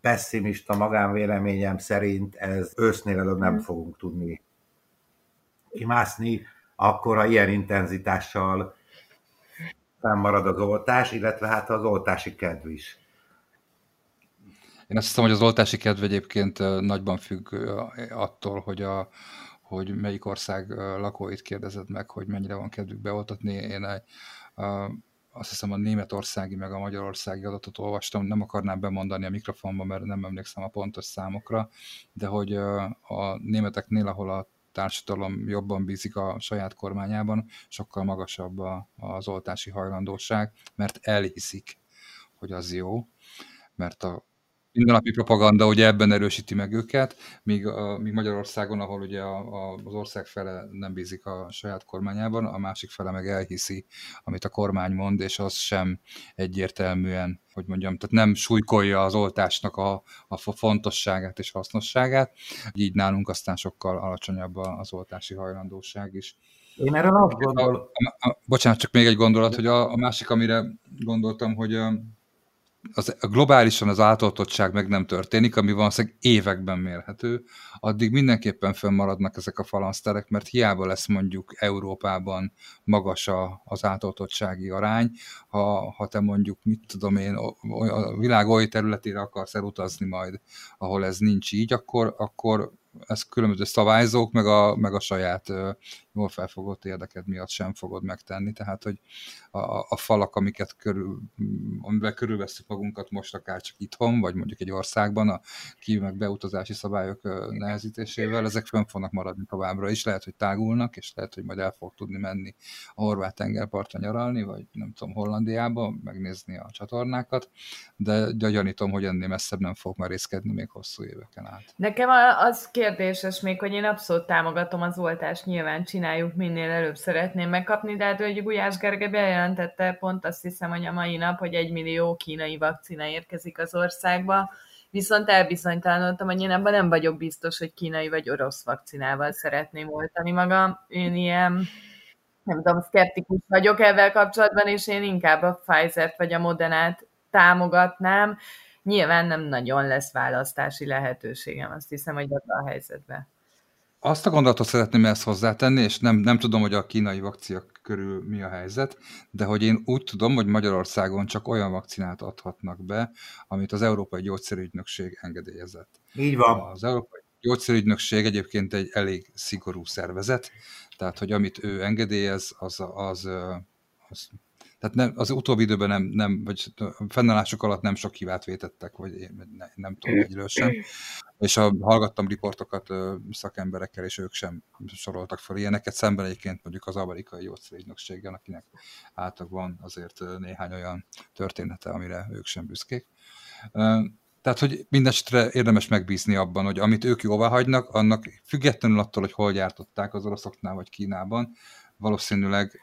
pessimista magánvéleményem szerint ez ősznél előbb nem fogunk tudni kimászni, akkor a ilyen intenzitással marad az oltás, illetve hát az oltási kedv is. Én azt hiszem, hogy az oltási kedv egyébként nagyban függ attól, hogy, a, hogy melyik ország lakóit kérdezed meg, hogy mennyire van kedvük beoltatni. Én a, azt hiszem a németországi meg a magyarországi adatot olvastam, nem akarnám bemondani a mikrofonba, mert nem emlékszem a pontos számokra, de hogy a németeknél, ahol a társadalom jobban bízik a saját kormányában, sokkal magasabb az oltási hajlandóság, mert elhiszik, hogy az jó, mert a mindennapi propaganda ugye ebben erősíti meg őket, míg, a, míg Magyarországon, ahol ugye a, a, az ország fele nem bízik a saját kormányában, a másik fele meg elhiszi, amit a kormány mond, és az sem egyértelműen, hogy mondjam, tehát nem súlykolja az oltásnak a, a fontosságát és hasznosságát, így nálunk aztán sokkal alacsonyabb az oltási hajlandóság is. Én erre azt gondolom. Bocsánat, csak még egy gondolat, hogy a, a másik, amire gondoltam, hogy az, globálisan az átoltottság meg nem történik, ami valószínűleg években mérhető, addig mindenképpen fönnmaradnak ezek a falanszterek, mert hiába lesz mondjuk Európában magas a, az átoltottsági arány, ha, ha te mondjuk, mit tudom én, a világ oly területére akarsz elutazni majd, ahol ez nincs így, akkor, akkor ez különböző szabályzók, meg a, meg a saját jól felfogott érdeked miatt sem fogod megtenni, tehát hogy a, a falak, amiket körül, amivel körülveszünk magunkat most akár csak itthon, vagy mondjuk egy országban, a kívül meg beutazási szabályok nehezítésével, ezek fönn fognak maradni továbbra is, lehet, hogy tágulnak, és lehet, hogy majd el fog tudni menni a horvát tengerpartra nyaralni, vagy nem tudom, Hollandiába, megnézni a csatornákat, de gyanítom, hogy ennél messzebb nem fog merészkedni még hosszú éveken át. Nekem az kérdéses még, hogy én abszolút támogatom az oltást, nyilván csináljuk, minél előbb szeretném megkapni, de hát hogy Gulyás Gergely bejelentette pont azt hiszem, hogy a mai nap, hogy egy millió kínai vakcina érkezik az országba, viszont elbizonytalanodtam, hogy én ebben nem vagyok biztos, hogy kínai vagy orosz vakcinával szeretném oltani magam. Én ilyen nem tudom, szkeptikus vagyok ezzel kapcsolatban, és én inkább a Pfizer-t vagy a Modernát támogatnám. Nyilván nem nagyon lesz választási lehetőségem, azt hiszem, hogy ebben a helyzetben. Azt a gondolatot szeretném ezt hozzátenni, és nem, nem tudom, hogy a kínai vakcia körül mi a helyzet, de hogy én úgy tudom, hogy Magyarországon csak olyan vakcinát adhatnak be, amit az Európai Gyógyszerügynökség engedélyezett. Így van. Az Európai Gyógyszerügynökség egyébként egy elég szigorú szervezet, tehát hogy amit ő engedélyez, az, az, az tehát nem, az utóbbi időben nem, nem, vagy fennállások alatt nem sok hívát vétettek, vagy én ne, nem tudom egyről sem. És a, hallgattam riportokat szakemberekkel, és ők sem soroltak fel ilyeneket, szemben egyébként mondjuk az amerikai gyógyszerügynökséggel, akinek által van azért néhány olyan története, amire ők sem büszkék. Tehát, hogy mindesetre érdemes megbízni abban, hogy amit ők jóvá hagynak, annak függetlenül attól, hogy hol gyártották az oroszoknál vagy Kínában, valószínűleg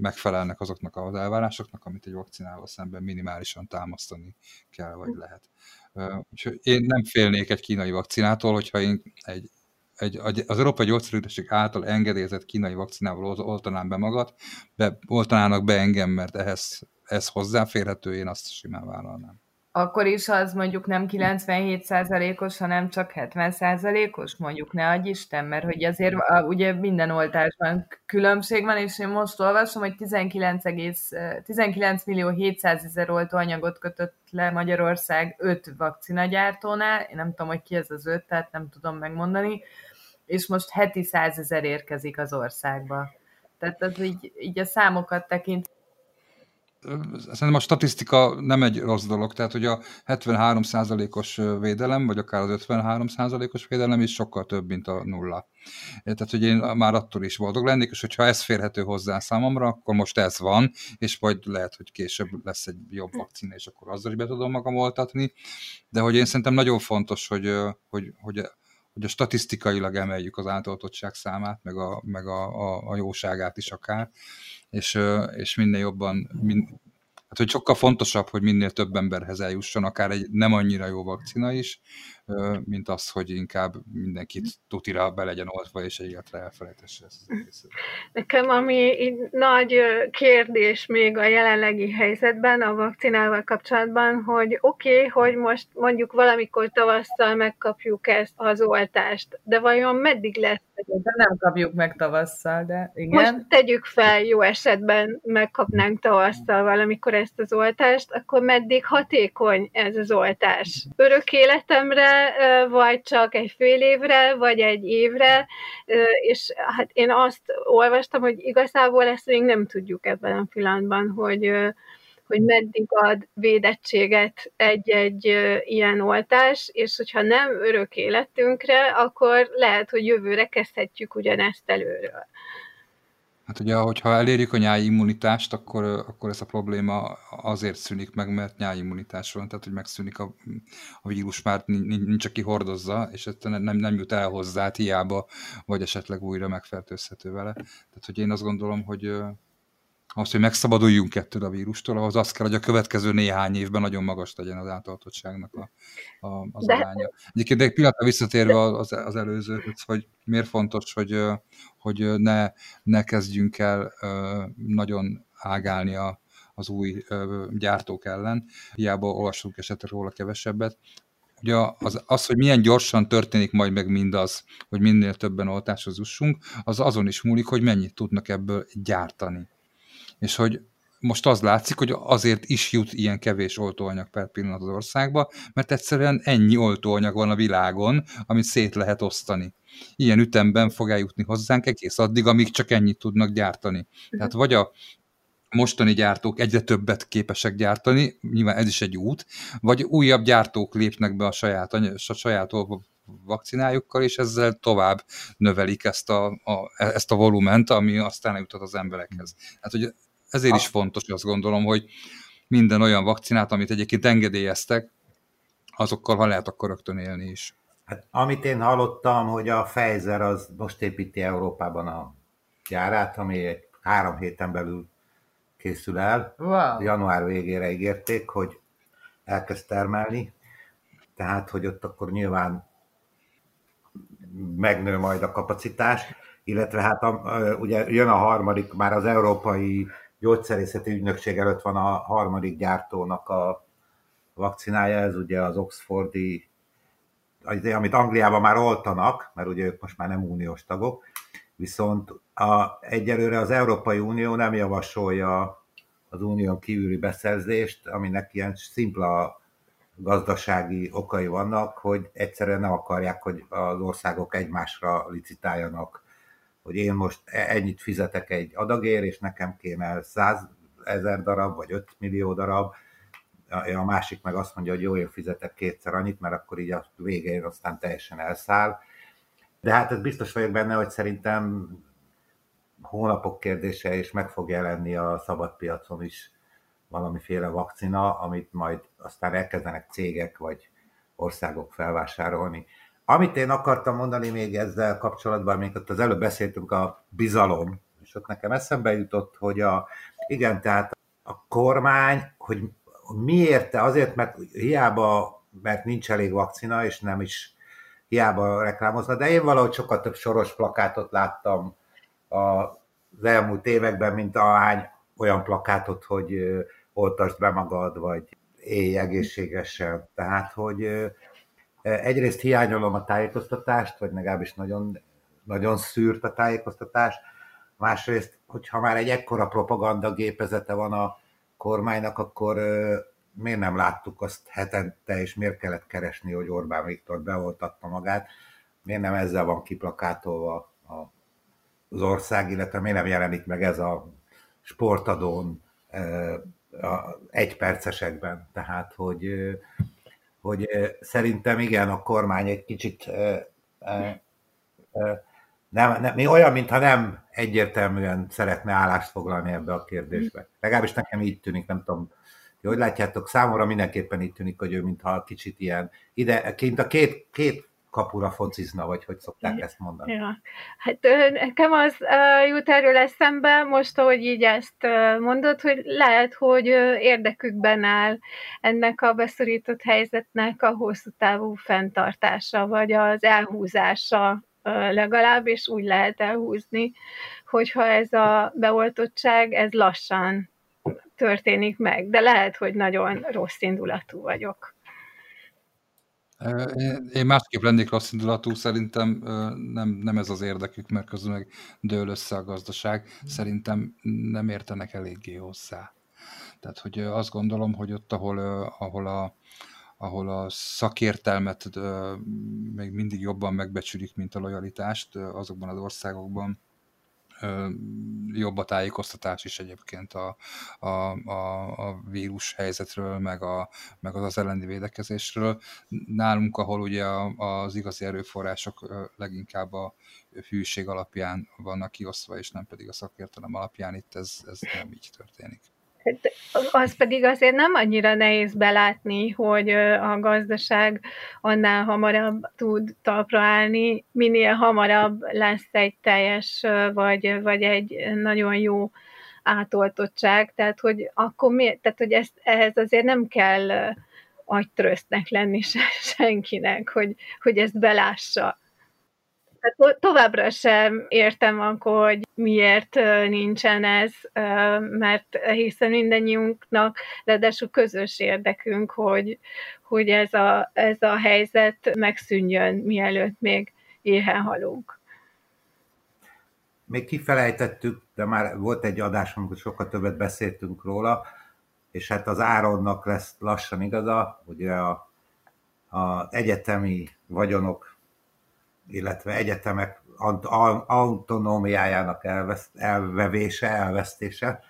megfelelnek azoknak az elvárásoknak, amit egy vakcinával szemben minimálisan támasztani kell, vagy lehet. Úgyhogy én nem félnék egy kínai vakcinától, hogyha én egy, egy, az Európai Gyógyszerügynökség által engedélyezett kínai vakcinával oltanám be magat, be, oltanának be engem, mert ehhez ez hozzáférhető, én azt simán vállalnám akkor is az mondjuk nem 97%-os, hanem csak 70%-os, mondjuk ne adj Isten, mert hogy azért ugye minden oltásban különbség van, és én most olvasom, hogy 19, 19 millió 700 ezer oltóanyagot kötött le Magyarország 5 vakcinagyártónál, én nem tudom, hogy ki ez az 5, tehát nem tudom megmondani, és most heti 100 ezer érkezik az országba. Tehát az így, így a számokat tekint szerintem a statisztika nem egy rossz dolog, tehát hogy a 73%-os védelem, vagy akár az 53%-os védelem is sokkal több, mint a nulla. Tehát, hogy én már attól is boldog lennék, és hogyha ez férhető hozzá számomra, akkor most ez van, és vagy lehet, hogy később lesz egy jobb vakcina, és akkor azzal is be tudom magam oltatni, de hogy én szerintem nagyon fontos, hogy, hogy, hogy hogy a statisztikailag emeljük az átoltottság számát, meg a, meg a, a, a jóságát is akár, és, és minél jobban, min, hát hogy sokkal fontosabb, hogy minél több emberhez eljusson, akár egy nem annyira jó vakcina is, mint az, hogy inkább mindenkit tutira be legyen oltva, és egy életre elfelejtesse ezt az. Nekem ami nagy kérdés még a jelenlegi helyzetben, a vakcinával kapcsolatban, hogy oké, okay, hogy most mondjuk valamikor tavasszal megkapjuk ezt az oltást, de vajon meddig lesz? De nem kapjuk meg tavasszal, de igen. Most tegyük fel, jó esetben megkapnánk tavasszal valamikor ezt az oltást, akkor meddig hatékony ez az oltás? Örök életemre vagy csak egy fél évre, vagy egy évre, és hát én azt olvastam, hogy igazából ezt még nem tudjuk ebben a pillanatban, hogy, hogy meddig ad védettséget egy-egy ilyen oltás, és hogyha nem örök életünkre, akkor lehet, hogy jövőre kezdhetjük ugyanezt előről. Hát ugye, hogyha elérjük a nyári immunitást, akkor, akkor ez a probléma azért szűnik meg, mert nyári immunitás van, tehát hogy megszűnik a, a vírus már nincs, aki hordozza, és ez nem, nem jut el hozzá, hiába, vagy esetleg újra megfertőzhető vele. Tehát, hogy én azt gondolom, hogy az, hogy megszabaduljunk ettől a vírustól, ahhoz az kell, hogy a következő néhány évben nagyon magas legyen az átoltottságnak a, a, az De... aránya. Egyébként egy pillanatra visszatérve az, az előzőhöz, hogy miért fontos, hogy, hogy ne, ne kezdjünk el nagyon ágálni a, az új gyártók ellen. Hiába olvasunk esetleg róla kevesebbet. Ugye az, az, hogy milyen gyorsan történik majd meg mindaz, hogy minél többen oltáshoz jussunk, az azon is múlik, hogy mennyit tudnak ebből gyártani. És hogy most az látszik, hogy azért is jut ilyen kevés oltóanyag per pillanat az országba, mert egyszerűen ennyi oltóanyag van a világon, amit szét lehet osztani. Ilyen ütemben fog eljutni hozzánk egész addig, amíg csak ennyit tudnak gyártani. Tehát vagy a mostani gyártók egyre többet képesek gyártani, nyilván ez is egy út, vagy újabb gyártók lépnek be a saját, a saját vakcinájukkal, és ezzel tovább növelik ezt a, a, ezt a volument, ami aztán eljutott az emberekhez. Hát, hogy ezért is fontos, azt gondolom, hogy minden olyan vakcinát, amit egyébként engedélyeztek, azokkal ha lehet, akkor rögtön élni is. Hát, amit én hallottam, hogy a Pfizer az most építi Európában a gyárát, ami egy három héten belül készül el. Wow. Január végére ígérték, hogy elkezd termelni, tehát, hogy ott akkor nyilván megnő majd a kapacitás, illetve hát a, ugye jön a harmadik, már az európai gyógyszerészeti ügynökség előtt van a harmadik gyártónak a vakcinája, ez ugye az Oxfordi, amit Angliában már oltanak, mert ugye ők most már nem uniós tagok, viszont a, egyelőre az Európai Unió nem javasolja az unión kívüli beszerzést, aminek ilyen szimpla gazdasági okai vannak, hogy egyszerűen nem akarják, hogy az országok egymásra licitáljanak hogy én most e- ennyit fizetek egy adagér, és nekem kéne 100 ezer darab, vagy 5 millió darab, a másik meg azt mondja, hogy jó, én fizetek kétszer annyit, mert akkor így a végén aztán teljesen elszáll. De hát ez biztos vagyok benne, hogy szerintem hónapok kérdése, és meg fog jelenni a szabad piacon is valamiféle vakcina, amit majd aztán elkezdenek cégek vagy országok felvásárolni. Amit én akartam mondani még ezzel kapcsolatban, ott az előbb beszéltünk a bizalom, és ott nekem eszembe jutott, hogy a, igen, tehát a kormány, hogy miért, azért, mert hiába, mert nincs elég vakcina, és nem is hiába reklámozna, de én valahogy sokkal több soros plakátot láttam az elmúlt években, mint ahány olyan plakátot, hogy oltasd be magad, vagy élj egészségesen. Tehát, hogy Egyrészt hiányolom a tájékoztatást, vagy legalábbis nagyon, nagyon szűrt a tájékoztatás. Másrészt, hogyha már egy ekkora propaganda gépezete van a kormánynak, akkor miért nem láttuk azt hetente, és miért kellett keresni, hogy Orbán Viktor beoltatta magát, miért nem ezzel van kiplakátolva az ország, illetve miért nem jelenik meg ez a sportadón egy percesekben. Tehát, hogy hogy szerintem igen, a kormány egy kicsit nem, nem, mi olyan, mintha nem egyértelműen szeretne állást foglalni ebbe a kérdésbe. Legalábbis nekem így tűnik, nem tudom, hogy látjátok, számomra mindenképpen így tűnik, hogy ő mintha kicsit ilyen, ide, kint a két, két kapura focizna, vagy hogy szokták ezt mondani? Ja. Hát nekem az jut erről eszembe, most, ahogy így ezt mondod, hogy lehet, hogy érdekükben áll ennek a beszorított helyzetnek a hosszú távú fenntartása, vagy az elhúzása legalább, és úgy lehet elhúzni, hogyha ez a beoltottság, ez lassan történik meg, de lehet, hogy nagyon rossz indulatú vagyok. Én másképp lennék rossz indulatú, szerintem nem, nem ez az érdekük, mert közül meg dől össze a gazdaság. Szerintem nem értenek eléggé hozzá. Tehát, hogy azt gondolom, hogy ott, ahol, ahol a, ahol a szakértelmet még mindig jobban megbecsülik, mint a lojalitást azokban az országokban, jobb a tájékoztatás is egyébként a, a, a, a vírus helyzetről, meg, a, meg az az elleni védekezésről. Nálunk, ahol ugye az igazi erőforrások leginkább a hűség alapján vannak kiosztva, és nem pedig a szakértelem alapján, itt ez, ez nem így történik. Hát, az pedig azért nem annyira nehéz belátni, hogy a gazdaság annál hamarabb tud talpra állni, minél hamarabb lesz egy teljes, vagy, vagy egy nagyon jó átoltottság, tehát hogy akkor mi, tehát hogy ezt, ehhez azért nem kell agytrösztnek lenni senkinek, hogy, hogy ezt belássa. To- továbbra sem értem akkor, hogy miért nincsen ez, mert hiszen mindannyiunknak, ráadásul közös érdekünk, hogy, hogy ez, a, ez a helyzet megszűnjön, mielőtt még éhen halunk. Még kifelejtettük, de már volt egy adás, amikor sokkal többet beszéltünk róla, és hát az Áronnak lesz lassan igaza, ugye a, az egyetemi vagyonok, illetve egyetemek autonómiájának elvesz, elvevése, elvesztése.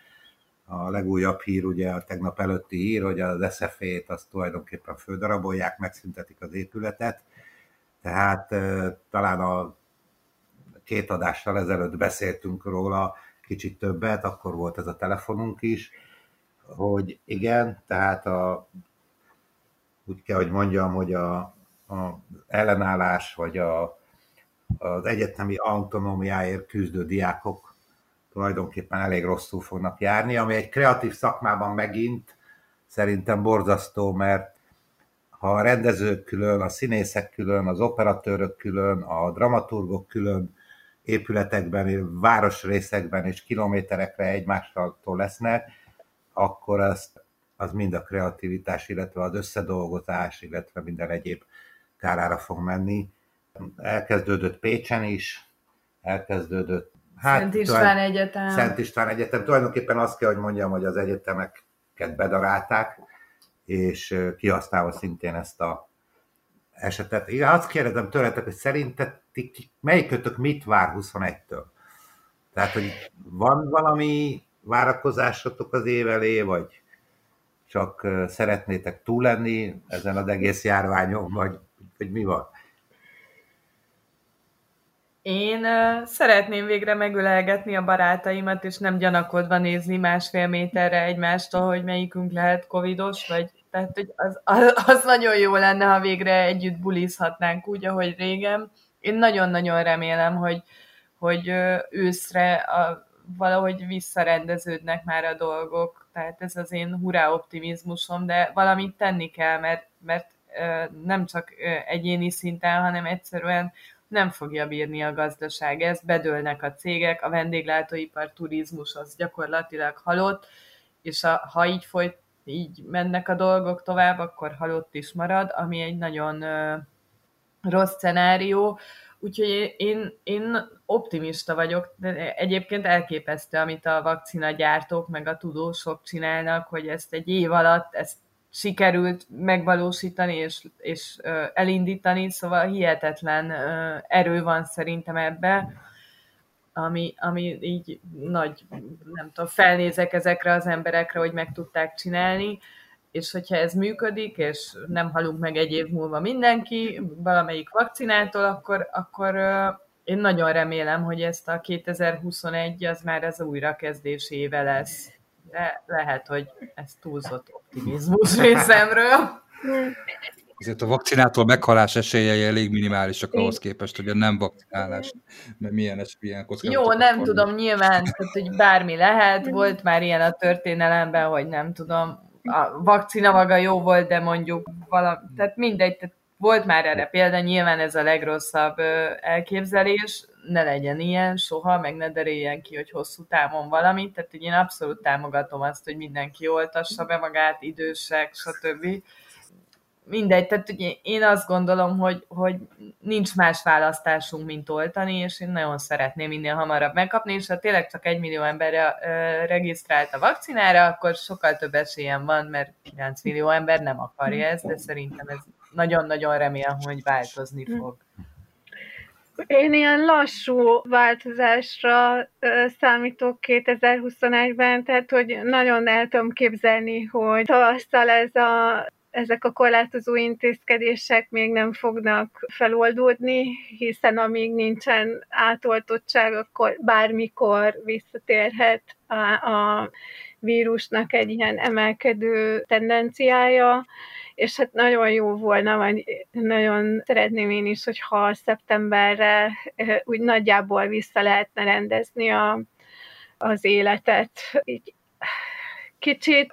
A legújabb hír, ugye a tegnap előtti hír, hogy az SZF-ét azt tulajdonképpen földarabolják, megszüntetik az épületet. Tehát talán a két adással ezelőtt beszéltünk róla kicsit többet, akkor volt ez a telefonunk is, hogy igen, tehát a, úgy kell, hogy mondjam, hogy a, a ellenállás, vagy a, az egyetemi autonómiáért küzdő diákok tulajdonképpen elég rosszul fognak járni, ami egy kreatív szakmában megint szerintem borzasztó, mert ha a rendezők külön, a színészek külön, az operatőrök külön, a dramaturgok külön épületekben, városrészekben és kilométerekre egymástól lesznek, akkor az, az mind a kreativitás, illetve az összedolgozás, illetve minden egyéb kárára fog menni. Elkezdődött Pécsen is, elkezdődött Hát, Szent István Egyetem. Szent István Egyetem. Tulajdonképpen azt kell, hogy mondjam, hogy az egyetemeket bedarálták, és kihasználva szintén ezt a esetet. Én azt kérdezem tőletek, hogy szerintetek melyikötök mit vár 21-től? Tehát, hogy van valami várakozásotok az év elé, vagy csak szeretnétek túl lenni ezen az egész járványon, vagy, vagy mi van? Én szeretném végre megölelgetni a barátaimat, és nem gyanakodva nézni másfél méterre egymástól, hogy melyikünk lehet covidos, vagy tehát hogy az, az, az nagyon jó lenne, ha végre együtt bulizhatnánk úgy, ahogy régen. Én nagyon-nagyon remélem, hogy, hogy őszre a, valahogy visszarendeződnek már a dolgok, tehát ez az én hurrá optimizmusom, de valamit tenni kell, mert, mert nem csak egyéni szinten, hanem egyszerűen nem fogja bírni a gazdaság ezt, bedőlnek a cégek, a vendéglátóipar, turizmus az gyakorlatilag halott, és a, ha így folyt, így mennek a dolgok tovább, akkor halott is marad, ami egy nagyon uh, rossz szenárió. Úgyhogy én, én optimista vagyok, de egyébként elképesztő, amit a vakcina gyártók meg a tudósok csinálnak, hogy ezt egy év alatt ezt sikerült megvalósítani és, és elindítani, szóval hihetetlen erő van szerintem ebbe, ami, ami így nagy, nem tudom, felnézek ezekre az emberekre, hogy meg tudták csinálni, és hogyha ez működik, és nem halunk meg egy év múlva mindenki valamelyik vakcinától, akkor, akkor én nagyon remélem, hogy ezt a 2021 az már az újrakezdés éve lesz. De lehet, hogy ez túlzott optimizmus részemről. Azért a vakcinától meghalás esélyei elég minimálisak ahhoz képest, hogy a nem vakcinálás, mert milyen, es, milyen Jó, nem van. tudom, nyilván, tehát, hogy bármi lehet, volt már ilyen a történelemben, hogy nem tudom, a vakcina maga jó volt, de mondjuk valami, tehát mindegy, tehát volt már erre példa, nyilván ez a legrosszabb elképzelés, ne legyen ilyen soha, meg ne deréljen ki, hogy hosszú távon valamit, tehát hogy én abszolút támogatom azt, hogy mindenki oltassa be magát, idősek, stb. Mindegy, tehát ugye én azt gondolom, hogy, hogy nincs más választásunk, mint oltani, és én nagyon szeretném minél hamarabb megkapni, és ha tényleg csak egy millió ember regisztrált a vakcinára, akkor sokkal több esélyem van, mert 9 millió ember nem akarja ezt, de szerintem ez nagyon-nagyon remélem, hogy változni fog. Én ilyen lassú változásra számítok 2021-ben, tehát hogy nagyon el tudom képzelni, hogy tavasszal ez a ezek a korlátozó intézkedések még nem fognak feloldódni, hiszen amíg nincsen átoltottság, akkor bármikor visszatérhet a, a vírusnak egy ilyen emelkedő tendenciája, és hát nagyon jó volna, vagy nagyon szeretném én is, hogyha szeptemberre úgy nagyjából vissza lehetne rendezni a, az életet. Így kicsit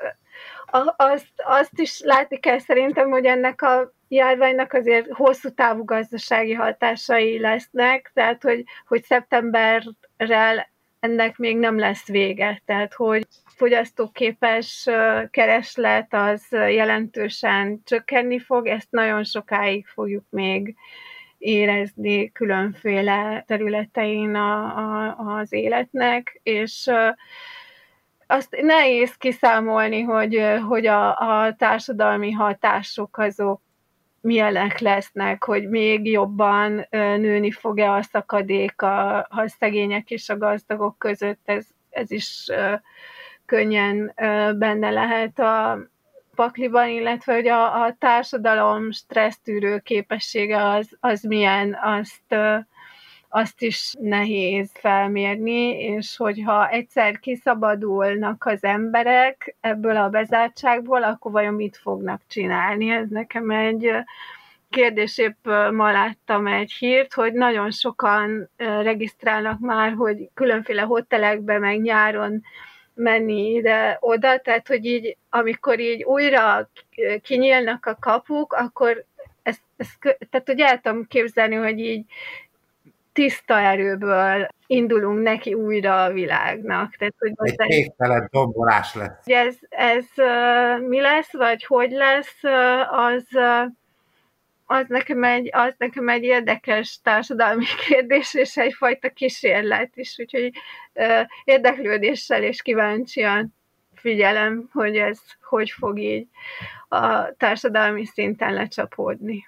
azt, azt is látni kell szerintem, hogy ennek a járványnak azért hosszú távú gazdasági hatásai lesznek, tehát hogy, hogy szeptemberrel ennek még nem lesz vége, tehát hogy fogyasztóképes kereslet az jelentősen csökkenni fog, ezt nagyon sokáig fogjuk még érezni különféle területein a, a, az életnek, és azt nehéz kiszámolni, hogy, hogy a, a társadalmi hatások azok milyenek lesznek, hogy még jobban nőni fog-e a szakadék a, a szegények és a gazdagok között, ez, ez is könnyen benne lehet a pakliban, illetve hogy a, a társadalom stressztűrő képessége az, az milyen, azt azt is nehéz felmérni, és hogyha egyszer kiszabadulnak az emberek ebből a bezártságból, akkor vajon mit fognak csinálni? Ez nekem egy kérdés, épp ma láttam egy hírt, hogy nagyon sokan regisztrálnak már, hogy különféle hotelekbe, meg nyáron menni ide-oda, tehát hogy így, amikor így újra kinyílnak a kapuk, akkor ezt, ezt, tehát hogy el tudom képzelni, hogy így tiszta erőből indulunk neki újra a világnak. Tehát, hogy egy végtelen dombolás lesz. Ez, ez mi lesz, vagy hogy lesz, az, az, nekem egy, az nekem egy érdekes társadalmi kérdés, és egyfajta kísérlet is, úgyhogy érdeklődéssel és kíváncsian figyelem, hogy ez hogy fog így a társadalmi szinten lecsapódni.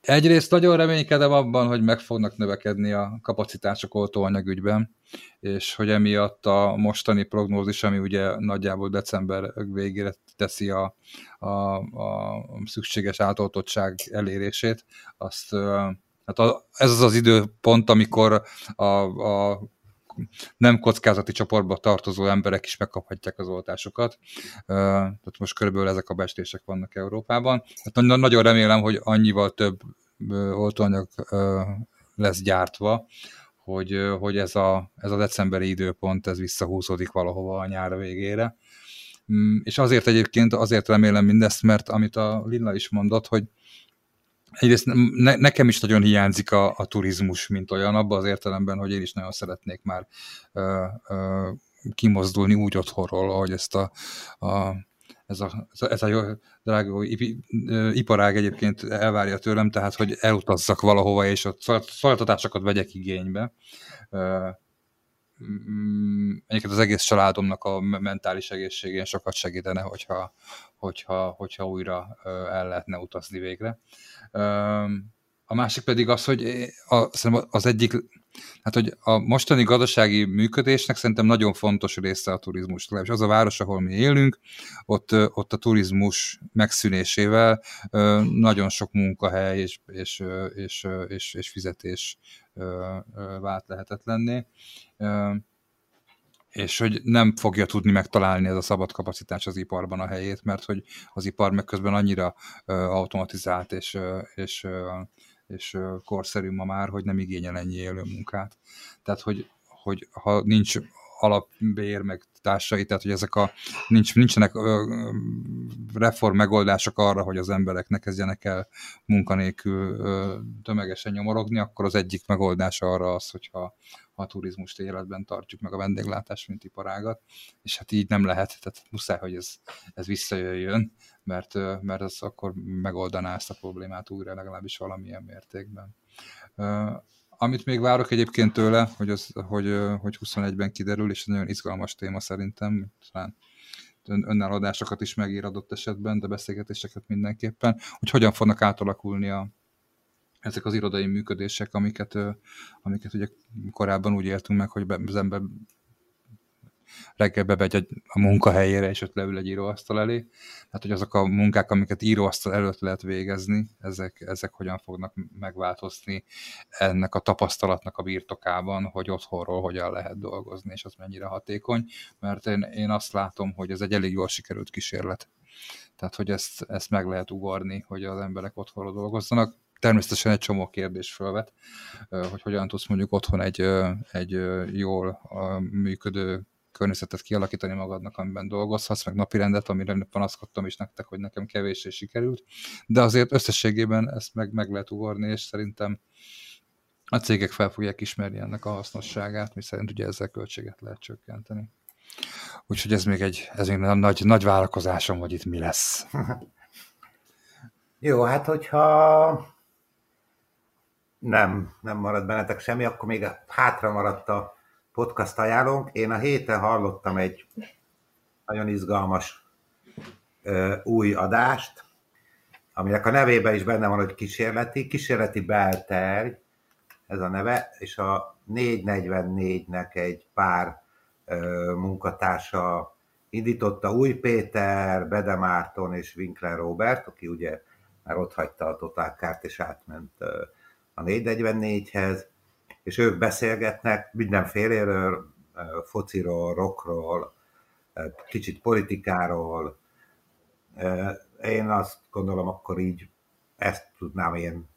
Egyrészt nagyon reménykedem abban, hogy meg fognak növekedni a kapacitások oltóanyagügyben, és hogy emiatt a mostani prognózis, ami ugye nagyjából december végére teszi a, a, a szükséges átoltottság elérését, azt hát ez az az időpont, amikor a, a nem kockázati csoportba tartozó emberek is megkaphatják az oltásokat. Tehát most körülbelül ezek a bestések vannak Európában. Hát nagyon remélem, hogy annyival több oltóanyag lesz gyártva, hogy, hogy ez, a, ez a decemberi időpont ez visszahúzódik valahova a nyár végére. Mm, és azért egyébként, azért remélem mindezt, mert amit a Lilla is mondott, hogy egyrészt ne, nekem is nagyon hiányzik a, a turizmus, mint olyan, abban az értelemben, hogy én is nagyon szeretnék már ö, ö, kimozdulni úgy otthonról, ahogy ezt a, a ez a, ez a jó, drága iparág egyébként elvárja tőlem, tehát hogy elutazzak valahova, és ott szolgáltatásokat vegyek igénybe. Egyébként az egész családomnak a mentális egészségén sokat segítene, hogyha, hogyha, hogyha újra el lehetne utazni végre. A másik pedig az, hogy a, az egyik, hát hogy a mostani gazdasági működésnek szerintem nagyon fontos része a turizmus. És az a város, ahol mi élünk, ott, ott a turizmus megszűnésével nagyon sok munkahely és, és, és, és, és fizetés vált lehetetlenné és hogy nem fogja tudni megtalálni ez a szabad kapacitás az iparban a helyét, mert hogy az ipar meg közben annyira automatizált és, és, és korszerű ma már, hogy nem igényel ennyi élő munkát. Tehát, hogy, hogy ha nincs alapbér, meg társai, tehát hogy ezek a, nincs, nincsenek reform megoldások arra, hogy az emberek ne kezdjenek el munkanélkül tömegesen nyomorogni, akkor az egyik megoldás arra az, hogyha a turizmust életben tartjuk, meg a vendéglátás, mint iparágat, és hát így nem lehet, tehát muszáj, hogy ez, ez visszajöjjön, mert, mert az akkor megoldaná ezt a problémát újra legalábbis valamilyen mértékben. Amit még várok egyébként tőle, hogy, az, hogy, hogy 21-ben kiderül, és ez nagyon izgalmas téma szerintem, talán önálladásokat is megír adott esetben, de beszélgetéseket mindenképpen, hogy hogyan fognak átalakulni a, ezek az irodai működések, amiket, amiket ugye korábban úgy éltünk meg, hogy az ember reggel bemegy a munkahelyére, és ott leül egy íróasztal elé. Hát, hogy azok a munkák, amiket íróasztal előtt lehet végezni, ezek, ezek hogyan fognak megváltozni ennek a tapasztalatnak a birtokában, hogy otthonról hogyan lehet dolgozni, és az mennyire hatékony, mert én, én azt látom, hogy ez egy elég jól sikerült kísérlet. Tehát, hogy ezt, ezt meg lehet ugorni, hogy az emberek otthonról dolgozzanak természetesen egy csomó kérdés felvet, hogy hogyan tudsz mondjuk otthon egy, egy jól működő környezetet kialakítani magadnak, amiben dolgozhatsz, meg napirendet, amire panaszkodtam is nektek, hogy nekem kevéssé sikerült, de azért összességében ezt meg, meg lehet ugorni, és szerintem a cégek fel fogják ismerni ennek a hasznosságát, mi szerint ugye ezzel költséget lehet csökkenteni. Úgyhogy ez még egy, ez még nagy, nagy várakozásom, hogy itt mi lesz. Jó, hát hogyha nem, nem marad bennetek semmi, akkor még hátra maradt a podcast ajánlónk. Én a héten hallottam egy nagyon izgalmas ö, új adást, aminek a nevében is benne van, hogy kísérleti, kísérleti belterj, ez a neve, és a 444-nek egy pár ö, munkatársa indította Új Péter, Bede Márton és Winkler Robert, aki ugye már ott hagyta a Total Kárt és átment ö, a 444-hez, és ők beszélgetnek mindenféléről, fociról, rockról, kicsit politikáról. Én azt gondolom, akkor így ezt tudnám én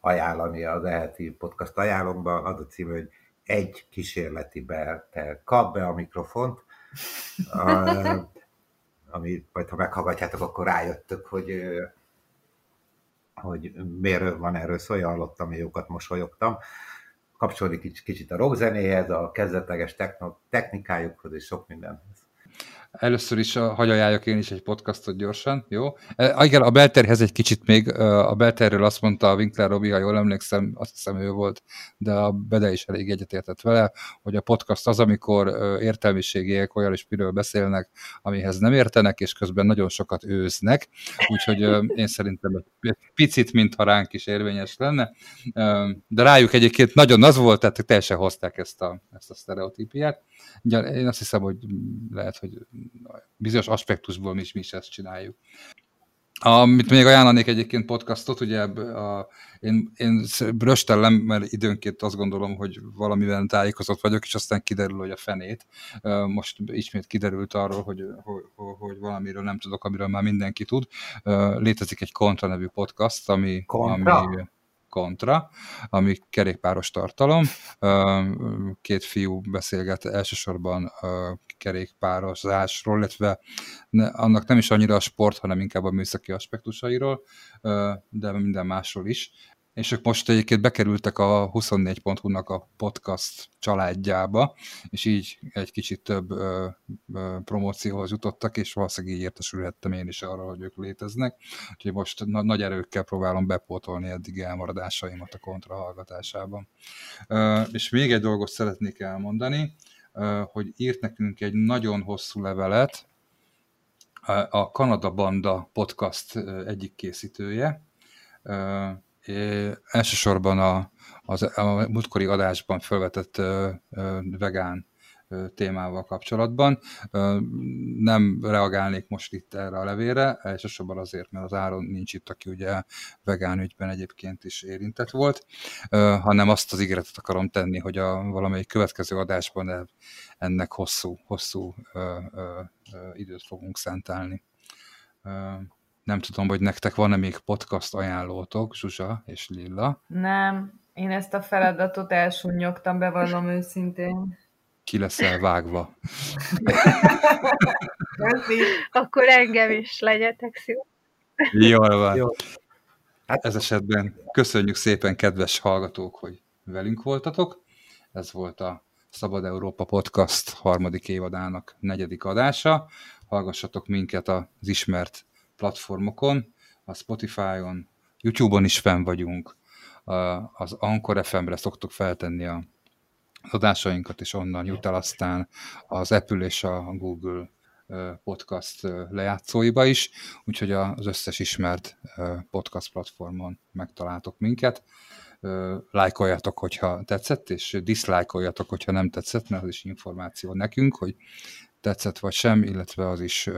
ajánlani az eheti podcast ajánlókban, az a cím, hogy egy kísérleti be, te kap be a mikrofont, ami majd ha meghallgatjátok, akkor rájöttök, hogy hogy miért van erről szó, hallottam, jókat mosolyogtam. Kapcsolódik kicsit a rockzenéhez, a kezdetleges technikájukhoz és sok mindenhez. Először is hagy ajánljak én is egy podcastot gyorsan, jó? E, igen, a belterhez egy kicsit még, a belterről azt mondta a Winkler Robi, ha jól emlékszem, azt hiszem ő volt, de a Bede is elég egyetértett vele, hogy a podcast az, amikor értelmiségiek olyan is miről beszélnek, amihez nem értenek, és közben nagyon sokat őznek, úgyhogy én szerintem egy picit, mintha ránk is érvényes lenne, de rájuk egyébként nagyon az volt, tehát teljesen hozták ezt a, ezt a sztereotípiát. Én azt hiszem, hogy lehet, hogy bizonyos aspektusból mi is, mi is ezt csináljuk. Amit még ajánlanék egyébként podcastot, ugye a, én, én röstellem, mert időnként azt gondolom, hogy valamivel tájékozott vagyok, és aztán kiderül, hogy a fenét. Most ismét kiderült arról, hogy, hogy, hogy valamiről nem tudok, amiről már mindenki tud. Létezik egy Kontra nevű podcast, ami, Kontra? ami kontra, ami kerékpáros tartalom. Két fiú beszélget elsősorban kerékpározásról, illetve annak nem is annyira a sport, hanem inkább a műszaki aspektusairól, de minden másról is és ők most egyébként bekerültek a 24.hu-nak a podcast családjába, és így egy kicsit több ö, ö, promócióhoz jutottak, és valószínűleg így értesülhettem én is arra, hogy ők léteznek. Úgyhogy most na- nagy erőkkel próbálom bepótolni eddig elmaradásaimat a kontra hallgatásában. Ö, és még egy dolgot szeretnék elmondani, ö, hogy írt nekünk egy nagyon hosszú levelet, a Kanada Banda podcast egyik készítője, elsősorban a, az, a múltkori adásban felvetett ö, ö, vegán ö, témával kapcsolatban. Ö, nem reagálnék most itt erre a levére, elsősorban azért, mert az Áron nincs itt, aki ugye vegán ügyben egyébként is érintett volt, ö, hanem azt az ígéretet akarom tenni, hogy a valamelyik következő adásban ennek hosszú, hosszú ö, ö, ö, időt fogunk szentelni. Ö, nem tudom, hogy nektek van-e még podcast ajánlótok, Zsuzsa és Lilla. Nem, én ezt a feladatot elsúnyogtam, bevallom őszintén. Ki leszel vágva. Akkor engem is legyetek szíves. Jól van. Jó. Hát ez esetben köszönjük szépen, kedves hallgatók, hogy velünk voltatok. Ez volt a Szabad Európa Podcast harmadik évadának negyedik adása. Hallgassatok minket az ismert platformokon, a Spotify-on, YouTube-on is fenn vagyunk, az Anchor FM-re szoktuk feltenni a adásainkat, és onnan jut el aztán az Apple és a Google podcast lejátszóiba is, úgyhogy az összes ismert podcast platformon megtaláltok minket. Lájkoljatok, hogyha tetszett, és diszlájkoljatok, hogyha nem tetszett, mert az is információ nekünk, hogy tetszett vagy sem, illetve az is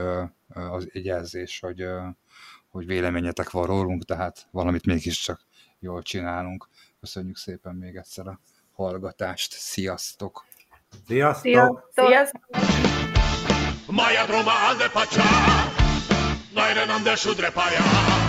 az egy jelzés, hogy, hogy véleményetek van rólunk, tehát valamit mégiscsak jól csinálunk. Köszönjük szépen még egyszer a hallgatást. Sziasztok! Sziasztok! Sziasztok! Droma alde pacha, najre nam de šudre paja.